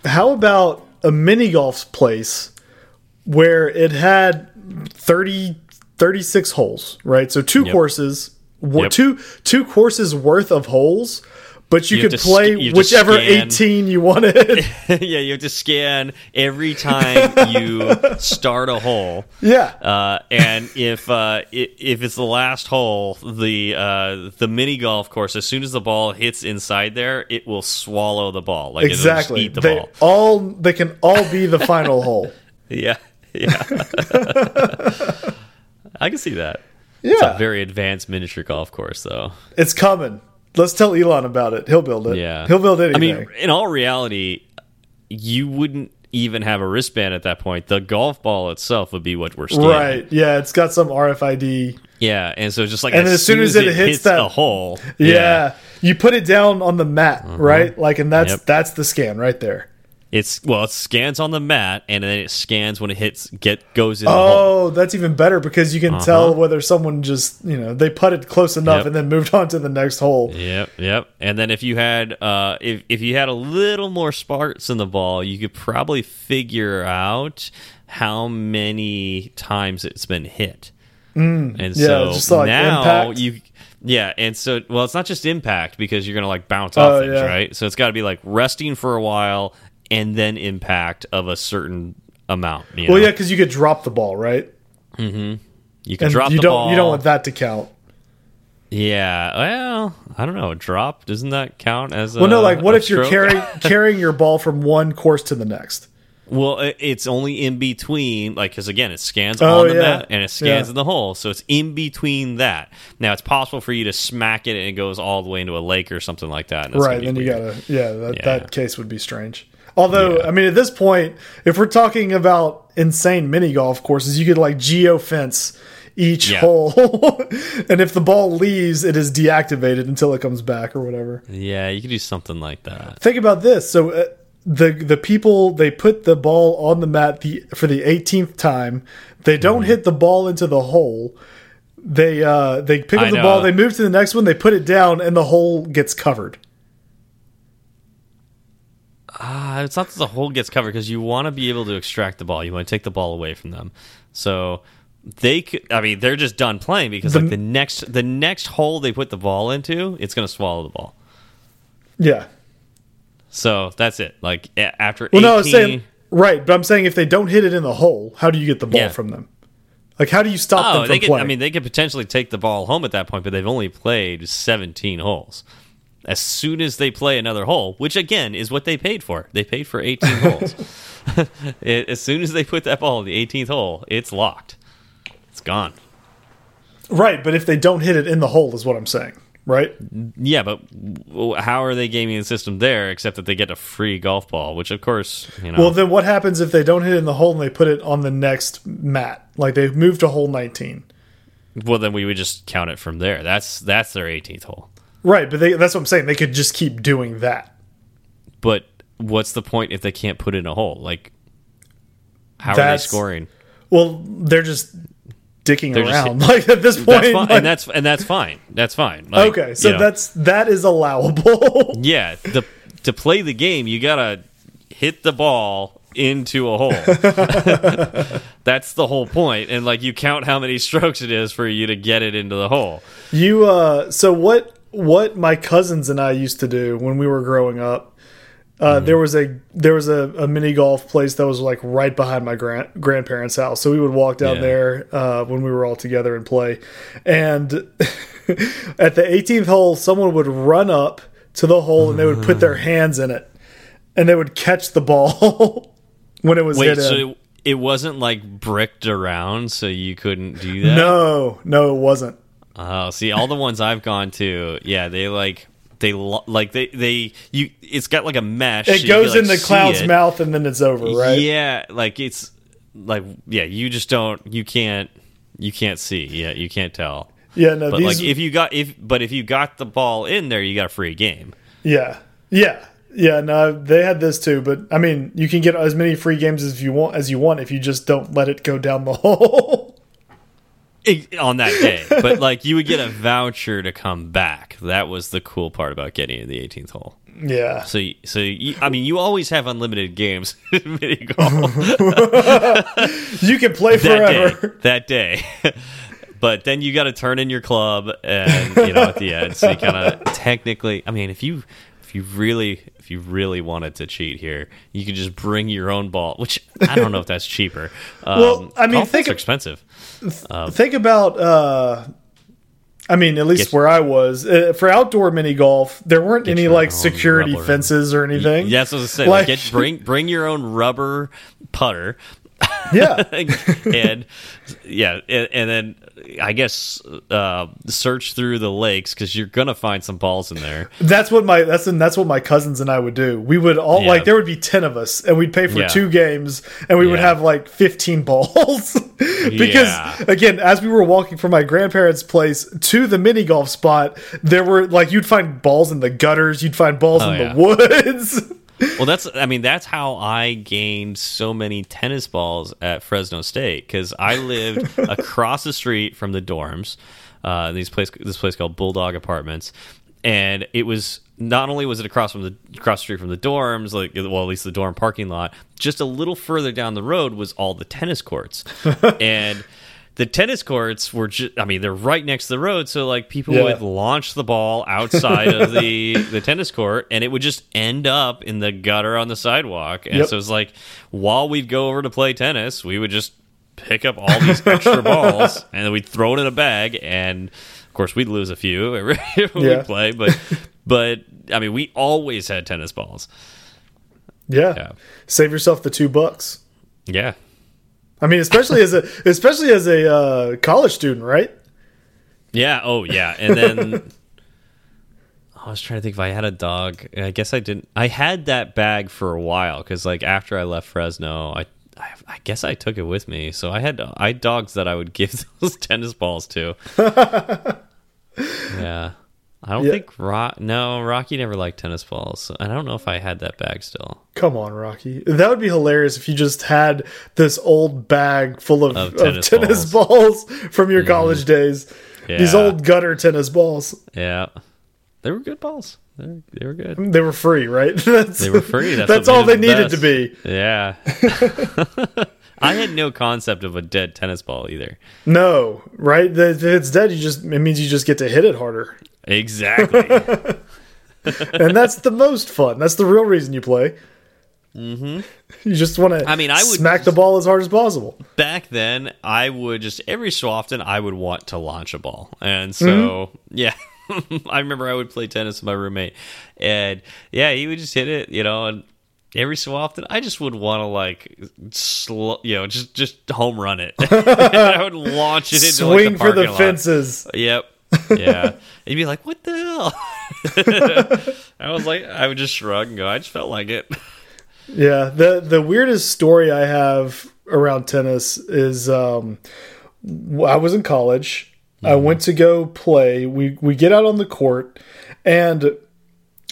Speaker 2: How about a mini golf place where it had 30 36 holes, right? So two
Speaker 1: Yep.
Speaker 2: courses,
Speaker 1: Yep.
Speaker 2: two two courses worth of holes, but you,
Speaker 1: You
Speaker 2: could play whichever
Speaker 1: scan.
Speaker 2: 18 you wanted.
Speaker 1: yeah, you have to scan every time you start a hole.
Speaker 2: yeah.
Speaker 1: Uh, and if uh, if it's the last hole, the uh, the mini golf course, as soon as the ball hits inside there, it will swallow the ball. Like
Speaker 2: exactly.
Speaker 1: eat the
Speaker 2: they
Speaker 1: ball.
Speaker 2: all they can all be the final hole.
Speaker 1: Yeah, yeah. I can see that.
Speaker 2: Yeah.
Speaker 1: It's a very advanced miniature golf course, though.
Speaker 2: It's coming. Let's tell Elon about it. He'll build it.
Speaker 1: Yeah,
Speaker 2: He'll build anything.
Speaker 1: I mean, in all reality, you wouldn't even have a wristband at that point. The golf ball itself would be what we're scanning.
Speaker 2: right. Yeah, it's got some RFID.
Speaker 1: Yeah, and so it's just like
Speaker 2: And as soon as it hits that-
Speaker 1: a hole,
Speaker 2: Yeah. You put it down on the mat, right? Like and that's
Speaker 1: Uh-huh. Yep.
Speaker 2: that's the scan right there.
Speaker 1: It's well, it scans on the mat, and then it scans when it hits get goes in the.
Speaker 2: Oh, that's even better because you can tell whether someone just, you know, they put it close enough
Speaker 1: Yep.
Speaker 2: and then moved on to the next hole.
Speaker 1: Yep, yep. And then if you had uh if if you had a little more sparks in the ball, you could probably figure out how many times it's been hit. and
Speaker 2: yeah,
Speaker 1: so
Speaker 2: just like
Speaker 1: now
Speaker 2: impact.
Speaker 1: you yeah, and so well, it's not just impact because you're gonna like bounce
Speaker 2: Oh,
Speaker 1: off things,
Speaker 2: yeah.
Speaker 1: right? So it's got to be like resting for a while and then impact of a certain amount.
Speaker 2: Well,
Speaker 1: know?
Speaker 2: yeah, because you could drop the ball, right? Mm-hmm.
Speaker 1: you can
Speaker 2: And
Speaker 1: drop
Speaker 2: you
Speaker 1: the
Speaker 2: don't
Speaker 1: ball.
Speaker 2: you don't want that to count.
Speaker 1: Yeah, well, I don't know. A drop doesn't that count as?
Speaker 2: Well, no, like what
Speaker 1: a
Speaker 2: if you're carrying carrying your ball from one course to the next?
Speaker 1: Well, it's only in between, like, because again, it scans
Speaker 2: Oh,
Speaker 1: on the
Speaker 2: yeah.
Speaker 1: mat and it scans
Speaker 2: Yeah.
Speaker 1: in the hole, so it's in between that. Now, it's possible for you to smack it and it goes all the way into a lake or something like that. and
Speaker 2: Right, then
Speaker 1: be
Speaker 2: you gotta yeah, that,
Speaker 1: Yeah.
Speaker 2: that case would be strange. Although,
Speaker 1: Yeah.
Speaker 2: I mean, at this point, if we're talking about insane mini golf courses, you could like geo fence each
Speaker 1: Yeah.
Speaker 2: hole, and if the ball leaves, it is deactivated until it comes back or whatever.
Speaker 1: Yeah, you could do something like that.
Speaker 2: Think about this. So uh, the the people they put the ball on the mat the for the 18th time. They don't
Speaker 1: Mm-hmm.
Speaker 2: hit the ball into the hole. They uh they pick up
Speaker 1: I
Speaker 2: the ball, they move to the next one, they put it down, and the hole gets covered.
Speaker 1: Uh, it's not that the hole gets covered because you want to be able to extract the ball. You want to take the ball away from them. So they could. I mean, they're just done playing because
Speaker 2: The-
Speaker 1: like the next the next hole they put the ball into, it's going to swallow the ball.
Speaker 2: Yeah.
Speaker 1: So that's it. Like after
Speaker 2: Well,
Speaker 1: 18,
Speaker 2: no, I was saying right, but I'm saying if they don't hit it in the hole, how do you get the ball
Speaker 1: Yeah.
Speaker 2: from them? Like, how do you stop them
Speaker 1: Oh,
Speaker 2: from
Speaker 1: they could.
Speaker 2: playing?
Speaker 1: I mean, they could potentially take the ball home at that point, but they've only played 17 holes. As soon as they play another hole, which again is what they paid for, they paid for 18 holes. It- as soon as they put that ball in the 18th hole, it's locked. It's gone.
Speaker 2: right, but if they don't hit it in the hole, is what I'm saying, right?
Speaker 1: Yeah, but how are they gaming the system there except that they get a free golf ball, which of course, you know.
Speaker 2: Well, then what happens if they don't hit it in the hole and they put it on the next mat? Like they move to hole 19.
Speaker 1: well, then we would just count it from there. That's that's their 18th hole.
Speaker 2: Right, but they, that's what I'm saying. They could just keep doing that.
Speaker 1: But what's the point if they can't put in a hole? Like, how are they scoring?
Speaker 2: Well, they're just dicking
Speaker 1: They're just
Speaker 2: around. like at this point,
Speaker 1: That's
Speaker 2: like-
Speaker 1: and that's and that's fine. That's fine. Like,
Speaker 2: okay. So
Speaker 1: you know,
Speaker 2: that's that is allowable.
Speaker 1: yeah. The to play the game, you gotta hit the ball into a hole. that's the whole point, and like you count how many strokes it is for you to get it into the hole.
Speaker 2: You uh so what what my cousins and I used to do when we were growing up uh, there was a there was a, a mini golf place that was like right behind my grand grandparents' house. So we would walk down
Speaker 1: Yeah.
Speaker 2: there uh, when we were all together and play. And at the 18th hole, someone would run up to the hole and they would put their hands in it, and they would catch the ball when it was
Speaker 1: Wait,
Speaker 2: hit
Speaker 1: so it, it wasn't like bricked around, so you couldn't do that?
Speaker 2: No, no, it wasn't.
Speaker 1: Oh, see, all the ones I've gone to, yeah, they like they like they they you. It's got like a mesh.
Speaker 2: It goes
Speaker 1: can,
Speaker 2: in
Speaker 1: like,
Speaker 2: the cloud's
Speaker 1: it.
Speaker 2: mouth and then it's over, right?
Speaker 1: Yeah, like it's like yeah, you just don't you can't you can't see. Yeah, you can't tell.
Speaker 2: Yeah, no,
Speaker 1: But
Speaker 2: these,
Speaker 1: like if you got if but if you got the ball in there, you got a free game.
Speaker 2: Yeah, yeah, yeah. No, they had this too, but I mean, you can get as many free games as you want as you want if you just don't let it go down the hole.
Speaker 1: On that day. but like you would get a voucher to come back. That was the cool part about getting in the 18th hole.
Speaker 2: Yeah.
Speaker 1: So, so you, I mean, you always have unlimited games mini golf.
Speaker 2: you can play forever
Speaker 1: that day. That day. but then you got to turn in your club, and you know at the end, so you kind of technically. I mean, if you if you really if you really wanted to cheat here, you could just bring your own ball. Which I don't know if that's cheaper.
Speaker 2: Um, well, I mean, think
Speaker 1: expensive.
Speaker 2: Um, think about. Uh, I mean, at least where I was uh, for outdoor mini golf, there weren't any like security fences or anything.
Speaker 1: Yes, I was say. Like, like get, bring bring your own rubber putter.
Speaker 2: Yeah,
Speaker 1: and yeah, and, and, then I guess uh, search through the lakes because you're gonna find some balls in there.
Speaker 2: That's what my that's and that's what my cousins and I would do. We would all yeah. like there would be ten of us, and we'd pay for yeah. two games, and we yeah. would have like fifteen balls. because again, as we were walking from my grandparents' place to the mini golf spot, there were like you'd find balls in the gutters, you'd find balls oh, in the woods
Speaker 1: well, that's I mean that's how I gained so many tennis balls at Fresno State because I lived across the street from the dorms. Uh, these place this place called Bulldog Apartments, and it was not only was it across from the across the street from the dorms, like well at least the dorm parking lot, just a little further down the road was all the tennis courts, and the tennis courts were just i mean they're right next to the road so like people yeah. would launch the ball outside of the the tennis court and it would just end up in the gutter on the sidewalk and yep. so it's like while we'd go over to play tennis we would just pick up all these extra balls and then we'd throw it in a bag and of course we'd lose a few when yeah. we play but but i mean we always had tennis balls
Speaker 2: yeah. yeah. save yourself the two bucks
Speaker 1: yeah
Speaker 2: I mean, especially as a especially as a uh, college student, right?
Speaker 1: Yeah. Oh, yeah. And then I was trying to think if I had a dog. I guess I didn't. I had that bag for a while because, like, after I left Fresno, I, I, I guess I took it with me. So I had I had dogs that I would give those tennis balls to. yeah. I don't yeah. think Rock. No, Rocky never liked tennis balls. I don't know if I had that bag still.
Speaker 2: Come on, Rocky. That would be hilarious if you just had this old bag full of, of tennis, of tennis balls. balls. from your mm. college days. Yeah. These old gutter tennis balls.
Speaker 1: Yeah, they were good balls. They were, they were good.
Speaker 2: They were free, right?
Speaker 1: they were free.
Speaker 2: That's, that's all they needed to be.
Speaker 1: Yeah. I had no concept of a dead tennis ball either.
Speaker 2: No, right? If it's dead, you just it means you just get to hit it harder.
Speaker 1: Exactly.
Speaker 2: and that's the most fun. That's the real reason you play.
Speaker 1: Mm -hmm.
Speaker 2: You just want to. I mean, I would smack the ball as hard as possible.
Speaker 1: Back then, I would just every so often I would want to launch a ball, and so mm -hmm. yeah, I remember I would play tennis with my roommate, and yeah, he would just hit it, you know, and every so often I just would want to like slow, you know, just just home run it. I would launch it into
Speaker 2: swing
Speaker 1: like, the
Speaker 2: for the
Speaker 1: lot.
Speaker 2: fences.
Speaker 1: Yep, yeah. You'd be like, what the hell? I was like, I would just shrug and go, I just felt like it.
Speaker 2: Yeah. The the weirdest story I have around tennis is um, I was in college. Mm -hmm. I mm-hmm. went to go play. We we get out on the court and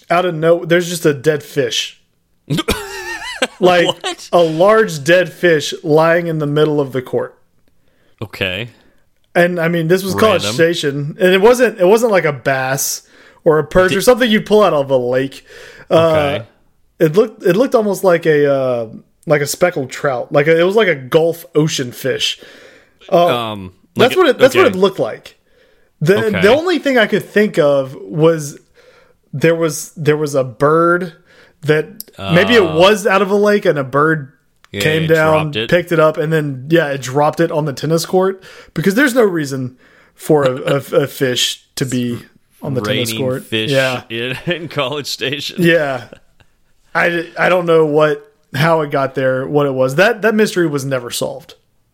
Speaker 2: out of no there's just a dead fish. like what? a large dead fish lying in the middle of the court.
Speaker 1: Okay.
Speaker 2: And I mean, this was Random. College Station, and it wasn't it wasn't like a bass or a perch Did or something you'd pull out of a lake. Uh, okay. Uh, it looked it looked almost like a uh, like a speckled trout, like a, it was like a Gulf Ocean fish. Uh, um, like that's what it that's okay. what it looked like. The okay. the only thing I could think of was there was there was a bird that maybe it uh. was out of a lake and a bird yeah, came down, it. picked it up, and then yeah, it dropped it on the tennis court because there's no reason for a, a, a fish to be on the tennis court.
Speaker 1: Fish yeah. in, in College Station.
Speaker 2: Yeah, I I don't know what how it got there, what it was. That that mystery was never solved.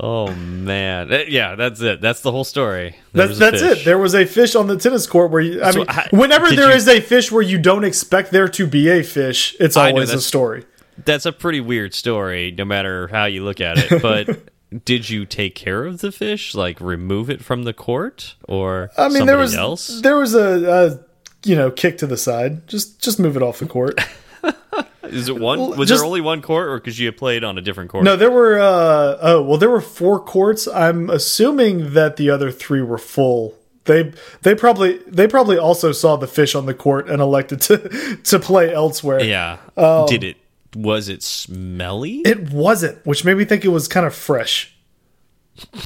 Speaker 1: Oh man, yeah, that's it. That's the whole story.
Speaker 2: that's that's it. There was a fish on the tennis court where you, I so mean, I, whenever there you, is a fish where you don't expect there to be a fish, it's always a story.
Speaker 1: That's a pretty weird story, no matter how you look at it. But did you take care of the fish, like remove it from the court, or I mean,
Speaker 2: there was
Speaker 1: else?
Speaker 2: there was a, a you know kick to the side. Just just move it off the court.
Speaker 1: Is it one? Was
Speaker 2: Just-
Speaker 1: there only one court, or because you have played on a different court?
Speaker 2: No, there were. Uh, oh, well, there were four courts. I'm assuming that the other three were full. They they probably they probably also saw the fish on the court and elected to to play elsewhere.
Speaker 1: Yeah. Did it? Was it smelly?
Speaker 2: It wasn't, which made me think it was kind of fresh.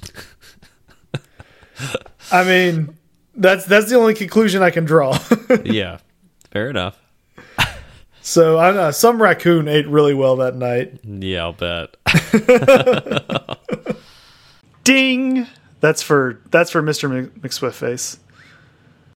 Speaker 2: I mean, that's that's the only conclusion I can draw.
Speaker 1: yeah. Fair enough.
Speaker 2: So I don't know. Some raccoon ate really well that night.
Speaker 1: Yeah, I'll bet.
Speaker 2: Ding. That's for that's for Mr. Mc- McSwiftface.